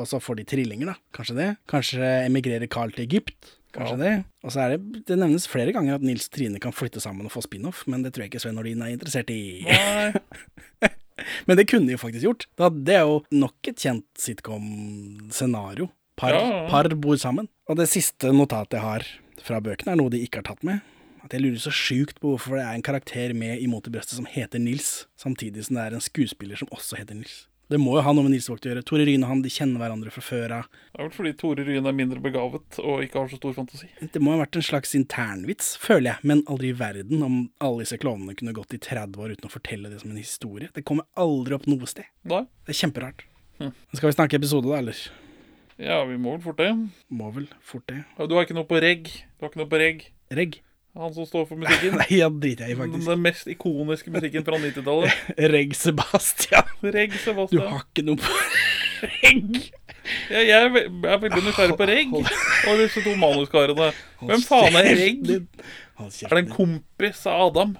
og så får de trillinger, da. Kanskje det. Kanskje emigrerer Carl til Egypt. Kanskje det. Og så er det Det nevnes flere ganger at Nils Trine kan flytte sammen og få spin-off, men det tror jeg ikke Sven Nordin er interessert i. Nei. Men det kunne de jo faktisk gjort. Det er jo nok et kjent sitcom-scenario. Par, Ja, ja. par bor sammen. Og det siste notatet jeg har fra bøkene, er noe de ikke har tatt med. At jeg lurer så sjukt på hvorfor det er en karakter med imot i brøstet som heter Nils, samtidig som det er en skuespiller som også heter Nils. Det må jo ha noe med Nils Vogt å gjøre. Tore Ryen og han de kjenner hverandre fra før av. Det er vel fordi Tore Ryen er mindre begavet og ikke har så stor fantasi. Det må ha vært en slags internvits, føler jeg, men aldri i verden om alle disse klovnene kunne gått i 30 år uten å fortelle det som en historie. Det kommer aldri opp noe sted. Nei. Det er kjemperart. Hm. Skal vi snakke episode, da, eller? Ja, vi må vel fort det. Må vel fort det. Ja, Du har ikke noe på reg. Du har ikke noe på reg. Reg? Han som står for musikken. Nei, driter jeg i, faktisk. den mest ikoniske musikken fra 90-tallet. Reg Sebastian. Reg, Du har ikke noe på reg. Ja, jeg er, veldig nysgjerrig på Reg og disse to manuskarene. Hvem faen er Reg? Er det en kompis av Adam?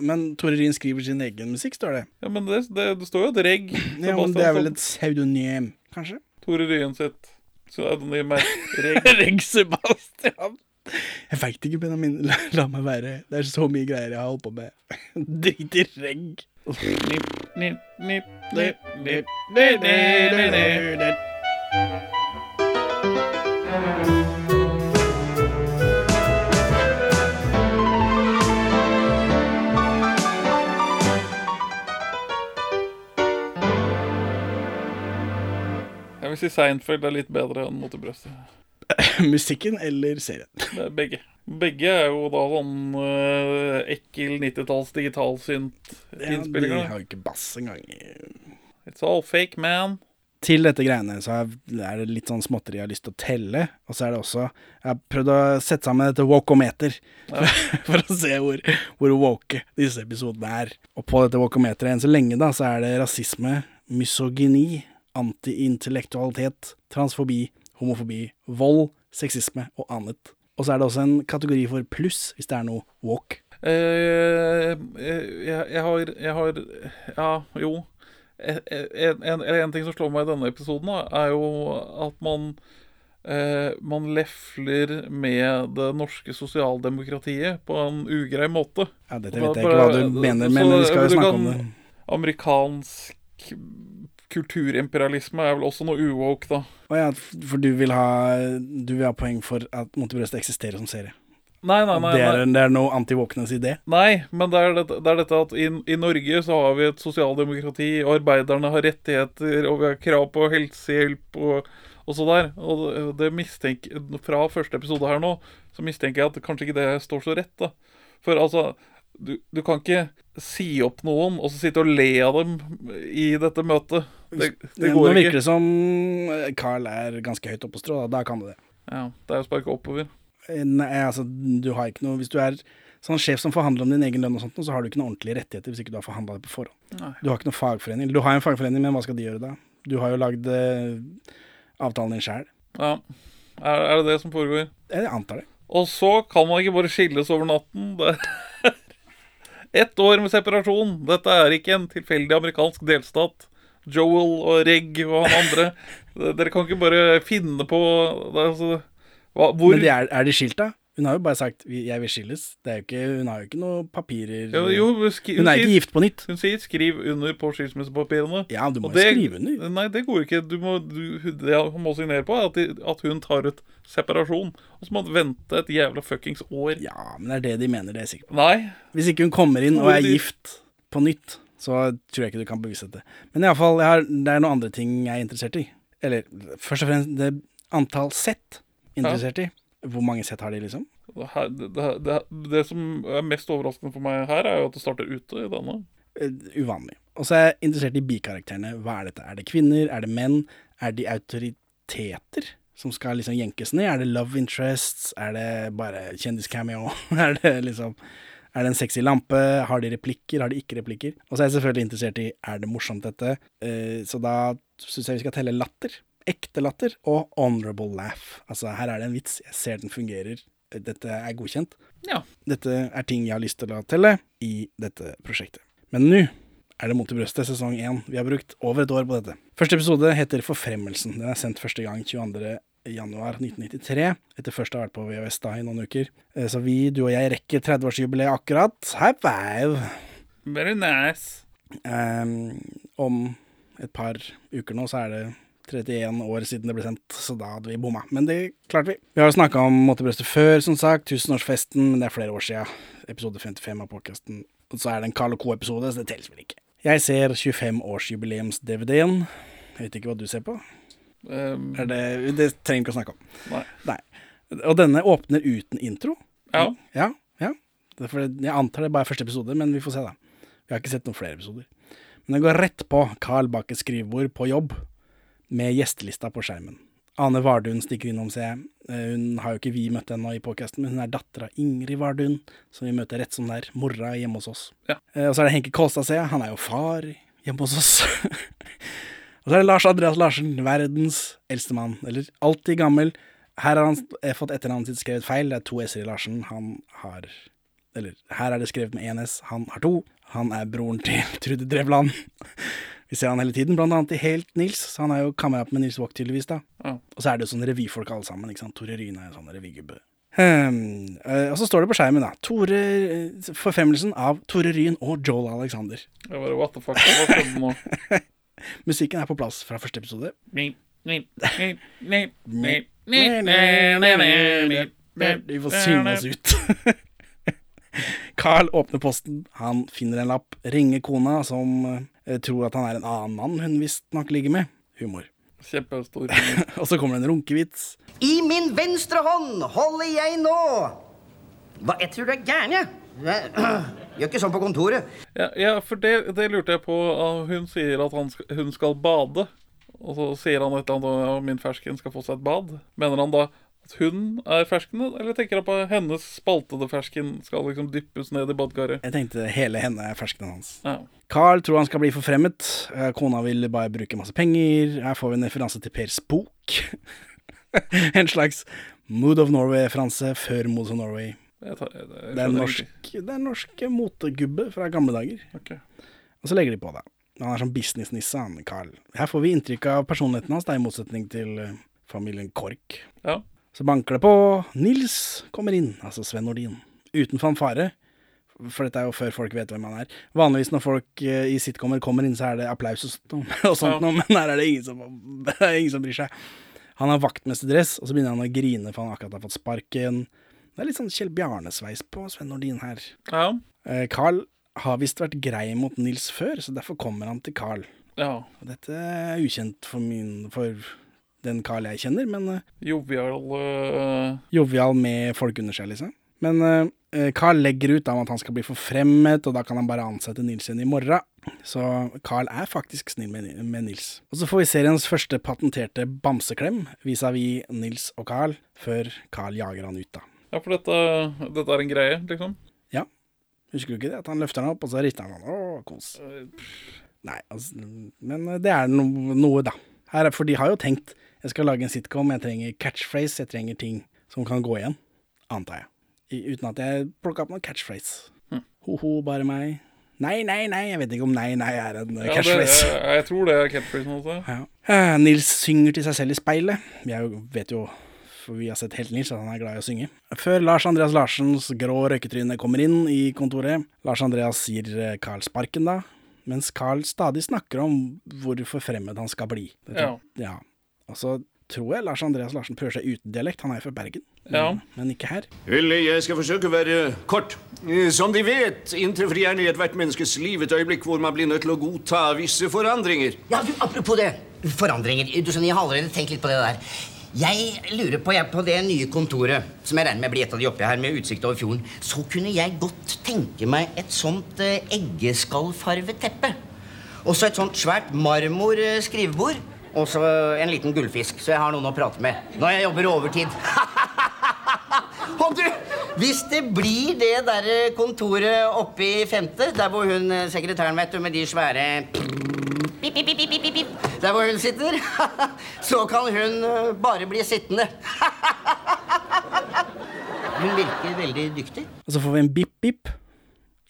Men Tore Ryen skriver sin egen musikk, står det. Ja, men det, det, det står jo at Reg Ja, men det er vel et pseudonym, kanskje? Tore Ryen sitt pseudonym er Reg. Reg Sebastian. Jeg veit ikke, Benjamin. La, la meg være. Det er så mye greier jeg har holdt på med. Drit i regg. Jeg vil si Seinfeld er litt bedre enn Mot i brøstet. Musikken eller serien? Er begge. Begge er jo da sånn uh, ekkel 90-talls Ja, digitalsynt-innspillinger. de har jo ikke bass engang. It's all fake, man. Til dette greiene så er det litt sånn småtteri jeg har lyst til å telle. Og så er det også Jeg har prøvd å sette sammen dette wokometer for å se hvor, hvor woke disse episodene er. Og på dette wokometeret enn så lenge da, så er det rasisme, misogyni, antiintellektualitet, transfobi, homofobi, vold, sexisme og annet. Og så er det også en kategori for pluss, hvis det er noe walk. Eh, eh, jeg, jeg har Jeg har Ja, jo. En, en, en, en ting som slår meg i denne episoden, da, er jo at man eh, Man lefler med det norske sosialdemokratiet på en ugrei måte. Ja, Dette vet jeg ikke hva du mener, men Så vi skal jo snakke om det. Amerikansk kulturimperialisme er vel også noe uwoke, da. Å ja, for du vil ha Du vil ha poeng for at Montebrøst eksisterer som serie. Nei, nei, nei. det, er, det er noe anti-wokeness i det. Nei, men det er, dette, det er dette at i, i Norge så har vi et sosialdemokrati, og arbeiderne har rettigheter, og vi har krav på helsehjelp og, og så der. Og det, det mistenker Fra første episode her nå, så mistenker jeg at kanskje ikke det står så rett, da. For altså du, du kan ikke si opp noen og så sitte og le av dem i dette møtet. Det, det Nå går virker ikke. det som eh, Carl er ganske høyt oppe på strå, da, da kan du det. Ja, det er å sparke oppover. Eh, Nei, altså, du har ikke noe Hvis du er sånn sjef som forhandler om din egen lønn og sånt, så har du ikke noen ordentlige rettigheter hvis ikke du har forhandla det på forhånd. Nei. Du har ikke noen fagforening. Du har en fagforening, men hva skal de gjøre da? Du har jo lagd eh, avtalen din sjæl. Ja. Er, er det det som foregår? Jeg antar det. Og så kan man ikke bare skilles over natten. Det Ett år med separasjon. Dette er ikke en tilfeldig amerikansk delstat. Joel og Reg og han andre. Dere kan ikke bare finne på altså, hva, Hvor Men de er, er de skilt, da? Hun har jo bare sagt 'jeg vil skilles'. Er ikke, hun har jo ikke noe papirer jo, jo, skri, Hun er ikke gift på nytt. hun sier 'skriv under på skilsmissepapirene'. Ja, du må jo skrive under. Nei, det går ikke. Du må, du, det hun må signere på, er at, de, at hun tar ut separasjon. Og så må hun vente et jævla fuckings år. Ja, men det er det de mener, det er jeg sikker på. Nei. Hvis ikke hun kommer inn og er gift på nytt, så tror jeg ikke du kan bevise dette. Men iallfall, det er noen andre ting jeg er interessert i. Eller først og fremst det antall sett interessert i. Hvor mange sett har de, liksom? Det, her, det, det, det, som er mest overraskende for meg her, er jo at det starter ute i denne. Eh, uvanlig. Og så er jeg interessert i bikarakterene. Hva er dette? Er det kvinner? Er det menn? Er de autoriteter som skal liksom jenkes ned? Er det love interests? Er det bare kjendiscameo? er det liksom Er det en sexy lampe? Har de replikker? Har de ikke replikker? Og så er jeg selvfølgelig interessert i er det morsomt, dette. Eh, så da syns jeg vi skal telle latter. Ekte latter og honorable laugh. Altså, her er det en vits. Jeg ser den fungerer. dette er godkjent. Ja. Dette er ting jeg har lyst til å telle i dette prosjektet. Men nå er det Mot i brøstet sesong én. Vi har brukt over et år på dette. Første episode heter Forfremmelsen. Den er sendt første gang 22. januar 1993, etter først å ha vært på VHS da i noen uker. Eh, Så vi, du og jeg, rekker 30-årsjubileet akkurat. High five! Very nice. Um, om et par uker nå så er det 31 år siden det ble sendt, så da hadde vi bomma. Men det klarte vi. Vi har jo snakka om Måtebrøstet før, som sagt. Tusenårsfesten, men det er flere år sia. Episode 55 av podkasten. Og så er det en Carl Co.-episode, så det teller vel ikke. Jeg ser 25-årsjubileums-DVD-en. Jeg vet ikke hva du ser på. Um, det, det trenger vi ikke å snakke om. Nei. Nei. Og denne åpner uten intro. ja. Ja, ja. Det er for- Jeg antar det bare er første episode, men vi får se, da. Vi har ikke sett noen flere episoder. Men den går rett på Carl Bakkes skrivebord på jobb, med gjestelista på skjermen. Ane Vardun stikker innom, ser jeg. Eh, Hun har jo ikke vi møtt ennå i podkasten, men hun er datter av Ingrid Vardun, som vi møter rett som det er. Mora hjemme hos oss. Ja. Eh, Og så er det Henke Kolstad, ser jeg. Han er jo far hjemme hos oss. Og så er det Lars Andreas Larsen, verdens eldste mann. Eller alltid gammel. Her har han eh, fått etternavnet sitt skrevet feil. Det er to s-er i Larsen. Han har Eller her er det skrevet med én s. Han har to. Han er broren til Trude Drevland. Vi ser han hele tiden, blant annet i Helt Nils. Så han er jo kamerat med Nils Vogt, tydeligvis. da. Ja. Og så er det jo sånne revyfolk alle sammen. ikke sant? Tore Ryne er en sånn revygubbe. Um, og så står det på skjermen, da. Tore, forfremmelsen av Tore Ryn og Joel Alexander. Det var what the fuck, Musikken er på plass fra første episode. Vi får synge oss ut. Carl åpner posten, han finner en lapp, ringer kona, som tror at han er en annen mann hun visstnok ligger med. Humor. Kjempestor. Og så kommer det en runkevits. I min venstre hånd holder jeg nå Hva, jeg tror du er gæren, jeg. Gjør ikke sånn på kontoret. Ja, ja for det, det lurte jeg på. Ah, Hun sier at han skal, hun skal bade. Og så sier han et eller annet om at min fersken skal få seg et bad. Mener han da at hun er ferskene, eller tenker han på hennes spaltede fersken skal liksom dyppes ned i badekaret? Jeg tenkte hele henne er ferskenen hans. Ja. Carl tror han skal bli forfremmet. Eh, Kona vil bare bruke masse penger. Her får vi en referanse til Per Spook. en slags Mood of Norway-referanse før Mood of Norway. Jeg tar, jeg, jeg Det er norsk, det er norsk motegubbe fra gamle dager. Ok. Og så legger de på det. Han er sånn businessnisse, han Carl. Her får vi inntrykk av personligheten hans, da, i motsetning til eh, familien Kork. Ja. Så banker det på. Nils kommer inn, altså Sven Nordin. Uten fanfare. For dette er jo før folk vet hvem han er. Vanligvis når folk eh, i sitcomer kommer inn, så er det applaus og sånt, og sånt Ja. noe, men her er det ingen som, ingen som bryr seg. Han har vaktmesterdress, og så begynner han å grine for han akkurat har fått sparken. Det er litt sånn Kjell Bjarne-sveis på Sven Nordin her. Ja. Eh, Carl har visst vært grei mot Nils før, så derfor kommer han til Carl. ja. Og dette er ukjent for, min, for den Carl jeg kjenner, men eh, Jovial uh, jovial med folk under seg, liksom. Men uh, Carl legger ut om at han skal bli forfremmet, og da kan han bare ansette Nils igjen i morgen. Så Carl er faktisk snill med, med Nils. Og så får vi seriens første patenterte bamseklem vis-à-vis Nils og Carl, før Carl jager han ut, da. Ja, for dette, dette er en greie, liksom. Ja. Husker du ikke det? At han løfter den opp, og så rister han sånn. Å, kos. Nei, altså, men det er no, noe, da. Her, er- for de har jo tenkt jeg skal lage en sitcom, jeg trenger catchphrase, jeg trenger ting som kan gå igjen. Antar jeg. I, uten at jeg plukka opp noen catchphrase. Ho-ho, bare meg. Nei, nei, nei. Jeg vet ikke om nei, nei er en ja, Ja, det, jeg, jeg tror det er catchphrase også. Ja. Eh, Nils synger til seg selv i speilet. Jeg vet jo, for vi har sett helt Nils, at han er glad i å synge. Før Lars Andreas Larsens grå røyketryne kommer inn i kontoret. Lars Andreas gir eh, Carl sparken da, mens Carl stadig snakker om hvor forfremmet han skal bli. Ja. ja. Og så tror jeg Lars Andreas Larsen prøver seg uten dialekt. Han er jo fra Bergen, Ja. men ikke her. Vel, jeg skal forsøke å være kort. Eh, Som de vet, inntreffer gjerne i ethvert menneskes liv et øyeblikk hvor man blir nødt til å godta visse forandringer. Ja, du, Apropos det. Forandringer. Du skjønner, Jeg har allerede tenkt litt på det der. Jeg lurer på, jeg, på det nye kontoret, som jeg regner med blir et av de oppi her, med utsikt over fjorden. Så kunne jeg godt tenke meg et sånt eh, eggeskallfarvet teppe. Og så et sånt svært marmor eh, skrivebord. Og så en liten gullfisk, så jeg har noen å prate med når jeg jobber overtid. Og du, hvis det blir det der kontoret oppe i femte, der hvor hun eh, sekretæren, vet du, med de svære pip, pip, pip, pip, pip, Der hvor hun sitter, så kan hun eh, bare bli sittende. Hun virker veldig dyktig. Og så får vi en bip-bip.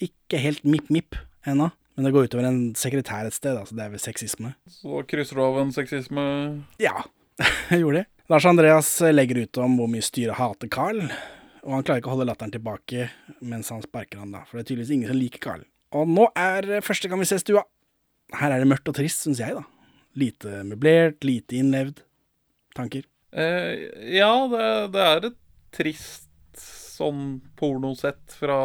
Ikke helt mipp-mipp ennå, men det går utover en sekretær et sted, altså det er vel sexisme. Så krysser du av en sexisme Ja, jeg gjorde det. Lars Andreas legger ut om hvor mye styret hater Carl, og han klarer ikke å holde latteren tilbake mens han sparker han da, for det er tydeligvis ingen som liker Carl. Og nå er første gang vi ser stua. Her er det mørkt og trist, syns jeg, da. Lite møblert, lite innlevd. Tanker? eh, Ja, det, det er et trist sånn pornosett fra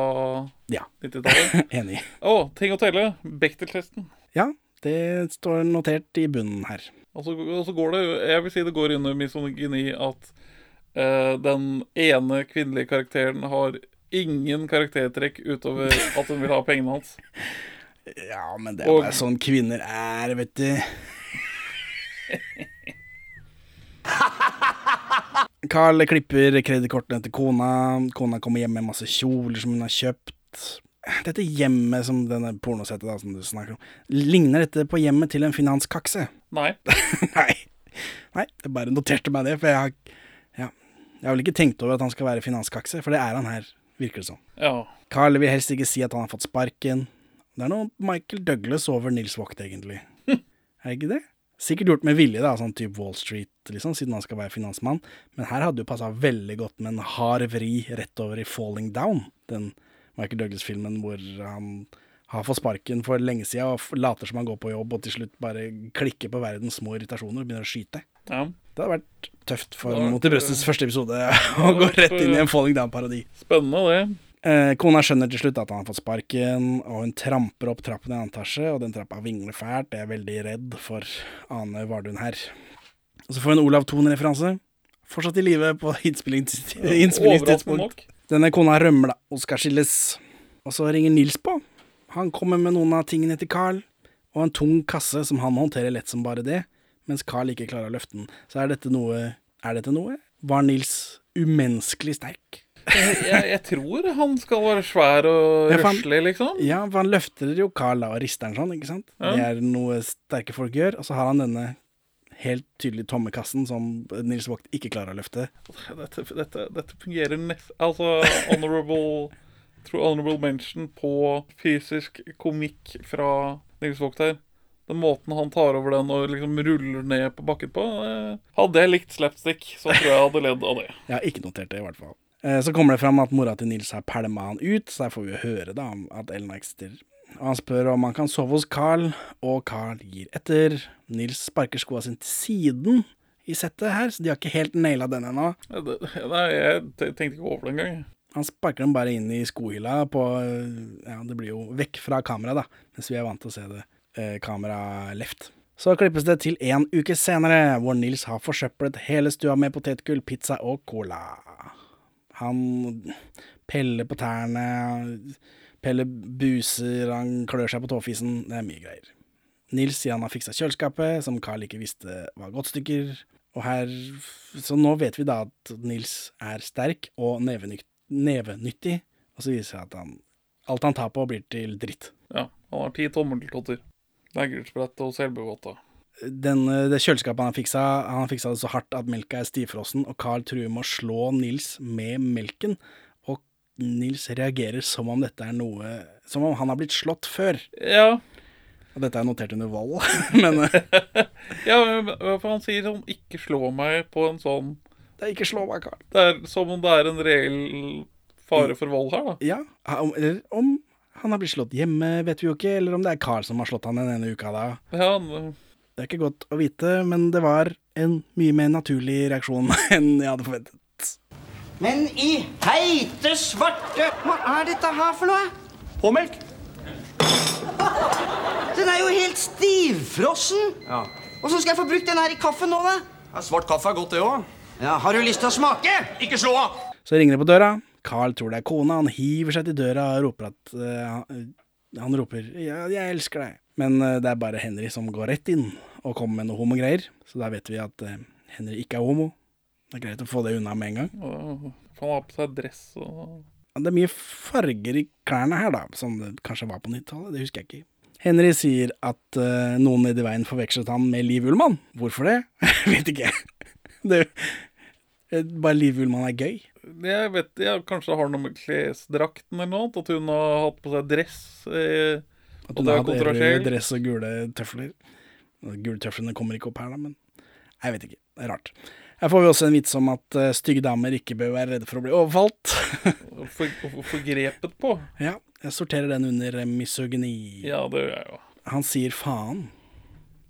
Ja. 90-tallet. Enig. Å, ting å telle. Bechdel-testen. Ja, det står notert i bunnen her. Og så, og så går det Jeg vil si det går under misogyni at eh, den ene kvinnelige karakteren har ingen karaktertrekk utover at hun vil ha pengene hans. Ja, men det er Og- sånn kvinner er, vet du. Carl klipper kredittkortene til kona. Kona kommer hjem med masse kjoler som hun har kjøpt. Dette hjemmet som denne pornosettet da, som du snakker om, ligner dette på hjemmet til en finanskakse? Nei. Nei. Nei, jeg bare noterte meg det, for jeg har, ja, jeg har vel ikke tenkt over at han skal være finanskakse, for det er han her, virker det som. Ja. Carl vil helst ikke si at han har fått sparken. Det er noe Michael Douglas over Nils Vogt, egentlig. er det ikke det? Sikkert gjort med vilje, da, sånn type Wall Street, liksom, siden han skal være finansmann. Men her hadde jo passa veldig godt med en hard vri rett over i Falling Down, den Michael Douglas-filmen hvor han har fått sparken for lenge siden og later som han går på jobb, og til slutt bare klikker på verdens små irritasjoner og begynner å skyte. ja. Det hadde vært tøft for Mot i brøstets eh, første episode å gå rett inn i en Falling Down-parodi. Spennende, det. Eh, kona skjønner til slutt at han har fått sparken, og hun tramper opp trappen i annen etasje, og den trappa vingler fælt. Jeg er veldig redd for Ane Vardun her. Og så får hun Olav Thon-referanse. Fortsatt i live på innspillings- innspillingstidspunkt. Denne kona rømmer, da, og skal skilles. Og så ringer Nils på. Han kommer med noen av tingene til Carl, og en tung kasse som han håndterer lett som bare det, mens Carl ikke klarer å løfte den. Så er dette noe Er dette noe? Var Nils umenneskelig sterk? Jeg, jeg, tror han skal være svær og Ja, røslig, liksom. Ja, for han løfter jo Carl og rister den sånn, ikke sant? Ja. Det er noe sterke folk gjør. Og så har han denne helt tydelig tomme kassen som Nils Vogt ikke klarer å løfte. Dette, dette, dette fungerer nest... Altså, honorable tror honorable mention på fysisk komikk fra Nils Vogt her. Den måten han tar over den og liksom ruller ned på bakken på eh, Hadde jeg likt slapstick, så tror jeg jeg hadde ledd av det. Jeg har ikke notert det, i hvert fall. Eh, Så kommer det fram at mora til Nils har pælma han ut, så der får vi jo høre da at Ellen eksisterer. Og Han spør om han kan sove hos Carl, og Carl gir etter. Nils sparker skoa sine til siden i settet her, så de har ikke helt naila den ennå. Nei, jeg tenkte ikke over det engang. Han sparker dem bare inn i skohylla på Ja, det blir jo vekk fra kameraet, da, mens vi er vant til å se det eh, kamera left. Så klippes det til en uke senere, hvor Nils har forsøplet hele stua med potetgull, pizza og cola. Han peller på tærne, peller buser, han klør seg på tåfisen. Det er mye greier. Nils sier han har fiksa kjøleskapet, som Carl ikke visste var godtstykker. Og her, så nå vet vi da at Nils er sterk og nevenyk- nevenyttig, og så viser det seg at han, alt han tar på blir til dritt. Ja, han har ti tommeltotter. dette og selbevåta. Den, det kjøleskapet han har fiksa, han har fiksa det så hardt at melka er stivfrossen, og Carl truer med å slå Nils med melken, og Nils reagerer som om dette er noe Som om han har blitt slått før. Ja, Og dette er notert under vold, men eh, ja, men- for han sier sånn 'ikke slå meg' på en sånn det er ikke slå meg, Carl. Det er som om det er en reell fare for vold her, da. Ja, om, eller om han har blitt slått hjemme, vet vi jo ikke, eller om det er Carl som har slått han den ene uka da. Ja, han- Det er ikke godt å vite, men det var en mye mer naturlig reaksjon enn jeg hadde forventet. Men i heite svarte Hva er dette her for noe? Påmelk? Den er jo helt stivfrossen. Ja. Åssen skal jeg få brukt den her i kaffen nå, da? ja. Svart kaffe er godt, det òg. Ja, Har du lyst til å smake? Ikke slå av! Så ringer det på døra. Carl tror det er kona. Han hiver seg til døra og roper at eh, han- roper ja, 'jeg elsker deg'. Men uh, det er bare Henry som går rett inn og kommer med noe homogreier. Så da vet vi at uh, Henry ikke er homo. Det er greit å få det unna med en gang. og Han har på seg dress og Ja, Det er mye farger i klærne her, da, som det kanskje var på 90-tallet. Det husker jeg ikke. Henry sier at uh, noen nedi veien forvekslet han med Liv Ullmann. Hvorfor det? Vet ikke. Det, bare Liv Ullmann er gøy. Jeg vet jeg, Kanskje har noe med klesdrakten eller noe? At hun har hatt på seg dress? Eh, At hun har hatt dress og gule tøfler. Gule tøflene kommer ikke opp her, da, men jeg vet ikke. Det er rart. Her får vi også en vits om at uh, stygge damer ikke bør være redde for å bli overfalt. For, for, forgrepet på? ja, jeg sorterer den under eh, misogyni. Ja, det gjør jeg jo. Han sier faen.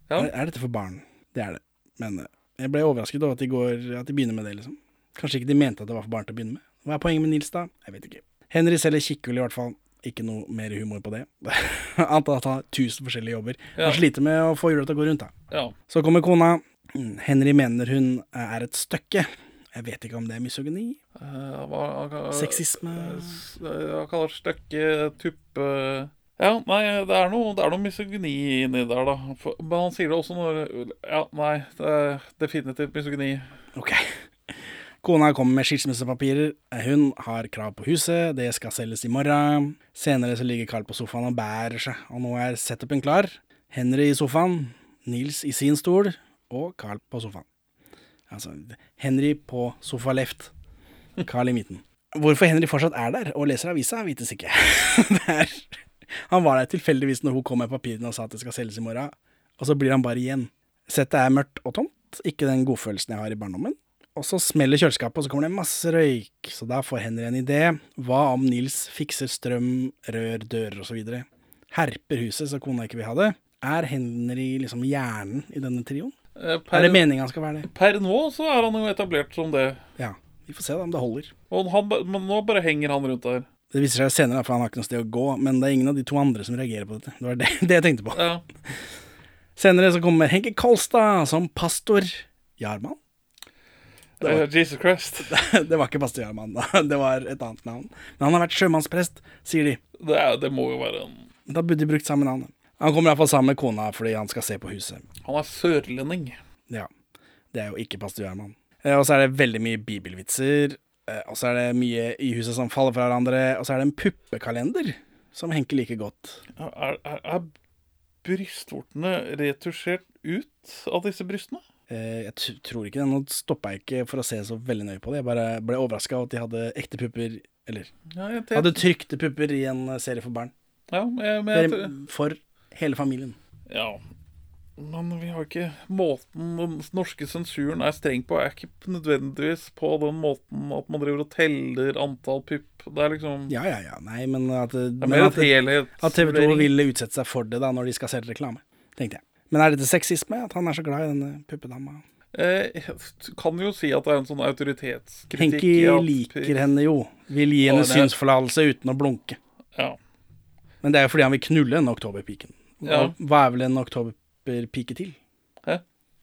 Ja. Er, er dette for barn? Det er det. Men uh, jeg ble overrasket over at de, går, at de begynner med det, liksom. Kanskje ikke de mente at det var for barn til å begynne med. Hva er poenget med Nils, da? Jeg vet ikke. Henry selger kikkhull, i hvert fall. Ikke noe mer humor på det. Antar at han har tusen forskjellige jobber. Ja. Han sliter med å få hjula til å gå rundt, da. Ja. Så kommer kona. Mm, Henry mener hun er et støkke. Jeg vet ikke om det er misogyni. Uh, hva, Sexisme. s- kaller det støkke, tuppe Ja, nei, det er noe, det er noe misogyni inni der, da. For, men han sier det også når Ja, nei, det er definitivt misogyni. Ok. Kona kommer med skilsmissepapirer. Hun har krav på huset, det skal selges i morgen. Senere så ligger Carl på sofaen og bærer seg, og nå er setupen klar. Henry i sofaen, Nils i sin stol, og Carl på sofaen. Altså, Henry på sofa left, Carl i midten. Hvorfor Henry fortsatt er der og leser avisa, vites ikke. er, han var der tilfeldigvis når hun kom med papirene og sa at det skal selges i morgen, og så blir han bare igjen. Settet er mørkt og tomt, ikke den godfølelsen jeg har i barndommen. Og så smeller kjøleskapet, og så kommer det masse røyk. Så da får Henry en idé. Hva om Nils fikser strøm, rør, dører osv.? Herper huset så kona ikke vil ha det? Er Henry liksom hjernen i denne trioen? Per, Er det meningen han skal være det? Per nå så er han jo etablert som det. Ja. Vi får se da om det holder. Han, men nå bare henger han rundt der. Det viser seg senere, for han har ikke noe sted å gå. Men det er ingen av de to andre som reagerer på dette. Det var det, det jeg tenkte på. Ja. Senere så kommer Henke Kolstad som pastor Jarman. Det var- Jesus Christ. det var ikke pastor Jarman, da. Det var et annet navn. Men han har vært sjømannsprest, sier de. Det, er, det må jo være en Da burde de brukt samme navn. Han kommer iallfall sammen med kona fordi han skal se på huset. Han er sørlending. Ja. Det er jo ikke pastor Jarman. Eh, Og så er det veldig mye bibelvitser. eh, Og så er det mye i huset som faller fra hverandre. Og så er det en puppekalender som Henke liker godt. Er, er, er brystvortene retusjert ut av disse brystene? Eh, Jeg tror ikke det. Nå stoppa jeg ikke for å se så veldig nøye på det. Jeg bare ble overraska over at de hadde ekte pupper Eller Ja, jeg, jeg, hadde trykte pupper i en eh, serie for barn. ja, men, men, jeg, For hele familien. ja. Men vi har ikke Måten den norske sensuren er streng på, er ikke nødvendigvis på den måten at man driver og teller antall pupp. Det er liksom Ja, ja, ja. Nei, men at, Det er mer at, at TV 2 ville utsette seg for det da når de skal selge reklame, tenkte jeg. Men er dette sexisme? At han er så glad i denne puppedama? Eh, kan jo si at det er en sånn autoritetskritikk Henki at- liker henne jo. Vil gi henne synsforlatelse uten å blunke. Ja. Men det er jo fordi han vil knulle en oktoberpiken. Ja. Hva er vel en oktoberpike til? Hæ?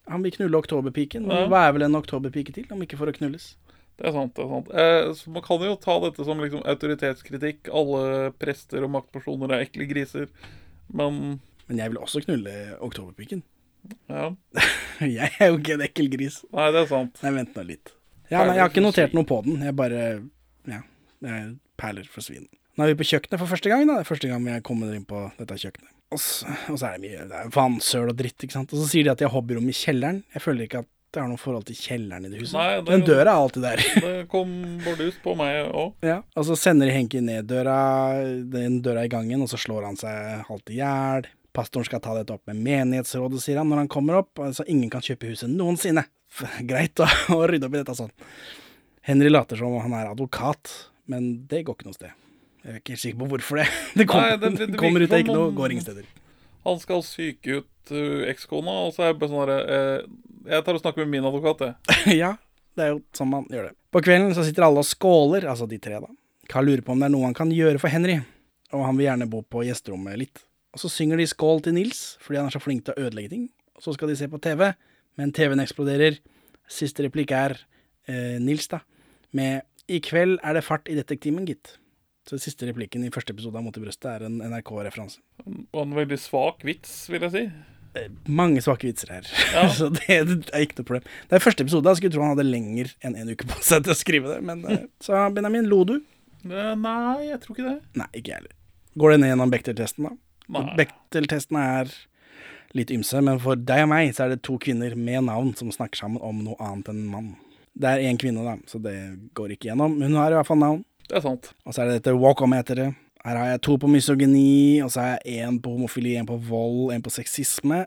Han vil knulle oktoberpiken, men Ja. hva er vel en oktoberpike til, om ikke for å knulles? Det er sant. det er sant. Eh, Man kan jo ta dette som liksom autoritetskritikk. Alle prester og maktpersoner er ekle griser. Men Men jeg vil også knulle oktoberpiken. ja. Jeg er jo ikke en ekkel gris. Nei, det er sant. Nei, vent nå litt. Ja, nei, jeg har ikke notert noe på den. Jeg bare Ja. Jeg perler for svin. Nå er vi på kjøkkenet for første gang. da Det er Første gang vi kommer inn på dette kjøkkenet. Og så, og så er det mye det er vannsøl og dritt, ikke sant. Og så sier de at de har hobbyrom i kjelleren. Jeg føler ikke at det har noe forhold til kjelleren i det huset. Nei, det- Den døra er alltid der. Det kom bordus på meg òg. ja. Og så sender de Henki ned døra, den døra i gangen, og så slår han seg halvt i hjel. Pastoren skal ta dette opp med menighetsrådet, sier han når han kommer opp. Så ingen kan kjøpe huset noensinne. Greit å, å rydde opp i dette sånn. Henry later som om han er advokat, men det går ikke noe sted. Jeg er ikke sikker på hvorfor det. Det kommer, Nei, det- det- det kommer ut av ikke noe, går ingen steder. Han skal syke ut uh, ekskona, og så er jeg bare sånn herre eh, Jeg tar og snakker med min advokat, jeg. ja, det er jo sånn man gjør det. På kvelden så sitter alle og skåler, altså de tre da. Carl lurer på om det er noe han kan gjøre for Henry, og han vil gjerne bo på gjesterommet litt. Og så synger de skål til Nils, fordi han er så flink til å ødelegge ting. Og så skal de se på TV, men TV-en eksploderer. Siste replikk er eh, Nils, da, med 'I kveld er det fart i detektimen, gitt'. Så siste replikken i første episode av Mot i brøstet er en NRK-referanse. Og en veldig svak vits, vil jeg si. Mange svake vitser her, Ja. så det, det er ikke noe problem. Det er første episode, jeg skulle tro han hadde lenger enn en uke på seg til å skrive det. Men, eh, så Benjamin, lo du? Eh, nei, jeg tror ikke det. Nei, ikke jeg heller. Går det ned gjennom Bechdel-testen, da? Bechdel-testen er litt ymse, men for deg og meg så er det to kvinner med navn som snakker sammen om noe annet enn en mann. Det er én kvinne, da, så det går ikke gjennom. Men hun har i hvert fall navn. Det er sant. Og så er det dette walkometeret. Her har jeg to på misogyni, og så har jeg én på homofili, én på vold, én på sexisme.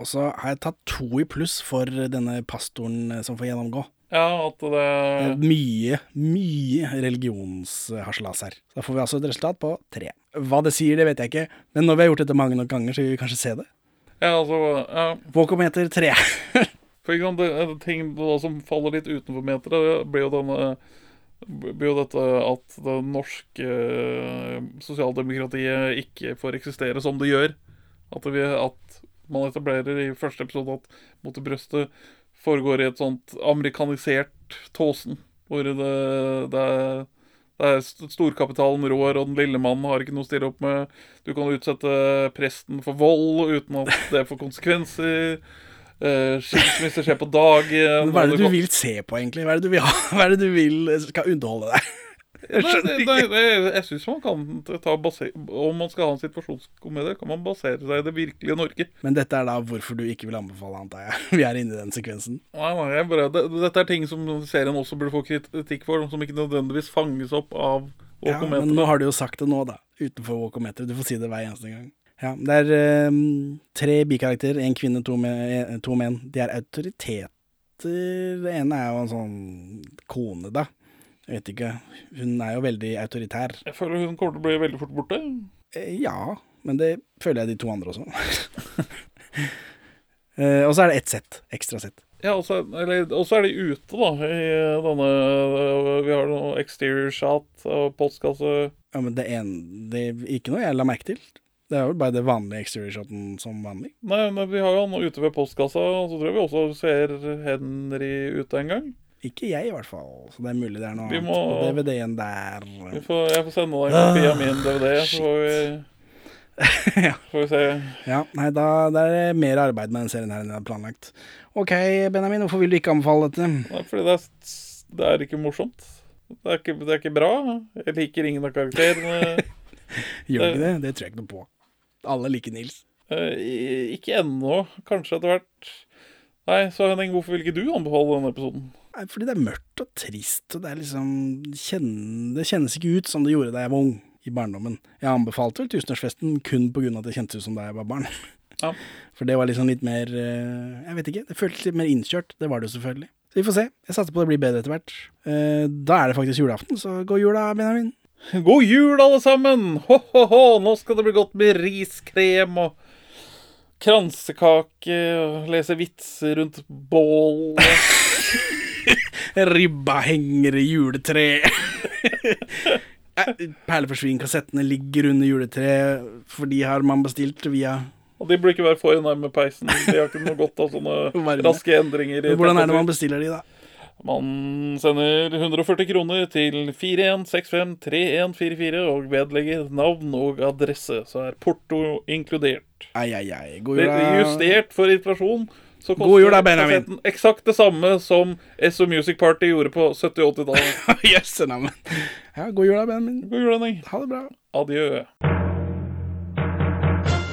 Og så har jeg tatt to i pluss for denne pastoren eh, som får gjennomgå. Ja, at det er mye, mye religionsharselas her. Da får vi altså et resultat på tre. Hva det sier, det vet jeg ikke, men når vi har gjort dette mange nok ganger, så vil vi kanskje se det. Ja, altså ja. Walkometer tre. For ikke sant, det, det ting da som faller litt utenfor meteret, blir jo denne blir jo dette at det norske eh, sosialdemokratiet ikke får eksistere som det gjør. At, vi, at man etablerer i første episode at Mot det brøstet foregår i et sånt amerikanisert Tåsen, hvor det, det er det er Storkapitalen rår, og den lille mannen har ikke noe å stille opp med. Du kan utsette presten for vold uten at det får konsekvenser. Uh, Skilsmisse skjer på dagen. Hva er det du vil se på, egentlig? Hva er det du vil det du vil skal underholde deg? Jeg skjønner ikke. Nei, nei, nei, Jeg syns man kan ta base Om man skal ha en situasjonskomedie, kan man basere seg i det virkelige Norge. Men dette er da hvorfor du ikke vil anbefale, antar jeg. Vi er inne i den sekvensen. Nei, nei, bare, det, dette er ting som serien også burde få kritikk for, som ikke nødvendigvis fanges opp av Ja, men nå har du jo sagt det nå, da. Utenfor Walkometer. Du får si det hver eneste gang. Ja, Det er um, tre bikarakterer. En kvinne, to, me- to menn. De er autoriteter. Det ene er jo en sånn kone, da. Jeg vet ikke. Hun er jo veldig autoritær. Jeg føler hun kommer til å bli veldig fort borte. Eh, Ja, men det føler jeg de to andre også. Eh, og så er det ett sett. Ekstra sett. Ja, og så er de ute, da, i denne Vi har noe exterior shot og postkasse. Ja, men det det er ikke noe jeg la merke til. Det er jo bare det vanlige exterior shoten som vanlig. Nei, men vi har jo han ute ved postkassa, og så tror jeg vi også ser Henry ute en gang. Ikke jeg, i hvert fall. Så det er mulig det er noe Vi annet. på DVD-en der. Får, jeg får sende deg en kopi av min DVD, så får vi, får vi se. Ja, nei, da det er det mer arbeid med den serien her enn jeg hadde planlagt. OK, Benjamin, hvorfor vil du ikke anbefale dette? Nei, fordi det er, det er ikke morsomt. Det er ikke, det er ikke bra. Jeg liker ingen av karakterene. Gjør ikke det? Det tror jeg ikke noe på. Alle liker Nils. Eh, ikke ennå. Kanskje etter hvert. Nei, så Henning, hvorfor vil ikke du anbefale denne episoden? Fordi det er mørkt og trist, og det er liksom Det kjennes ikke ut som det gjorde da jeg var ung, i barndommen. Jeg anbefalte vel Tusenårsfesten kun på grunn av at det kjentes ut som da jeg var barn. Ja. For det var liksom litt mer eh, Jeg vet ikke. Det føltes litt mer innkjørt. Det var det jo selvfølgelig. Så vi får se. Jeg satser på det blir bedre etter hvert. Eh, da er det faktisk julaften, så god jul da, Benjamin. God jul, alle sammen! Ho-ho-ho! Nå skal det bli godt med riskrem og kransekake og lese vitser rundt bål. Ribba henger i juletre. Perleforsvin-kassettene ligger under juletreet, for de har man bestilt via Og de burde ikke være for nærme peisen. De har ikke noe godt av sånne raske endringer. i Hvordan er det man bestiller de, da? Man sender 140 kroner til 41653144 og vedlegger navn og adresse, så er porto inkludert. Ai, ai, ai. Jul, Det-. Justert for inflasjon. Så God jul da, Benjamin. eksakt det samme som SO Music Party gjorde på 70-80-tallet. Jøsse navn. Ja, god jul da, Benjamin. God jul, Henning. Ha det bra. Adjø.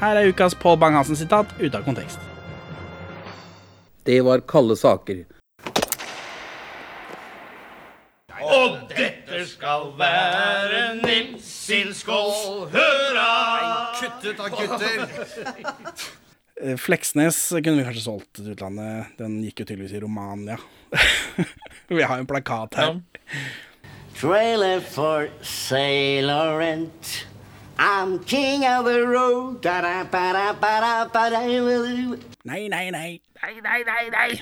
Her er ukas Pål Bang-Hansen-sitat ute av kontekst. Det var kalde saker. Og dette skal være Nils sin skål, hurra! Kutt ut av gutter! Eh, Fleksnes kunne vi kanskje solgt til utlandet. Den gikk jo tydeligvis i Romania. vi har jo en plakat her. Trailer for sailor rent. I'm king of the road. Da-da-ba-da-ba-da-ba-da. Nei, nei, nei. Nei, nei, nei, nei.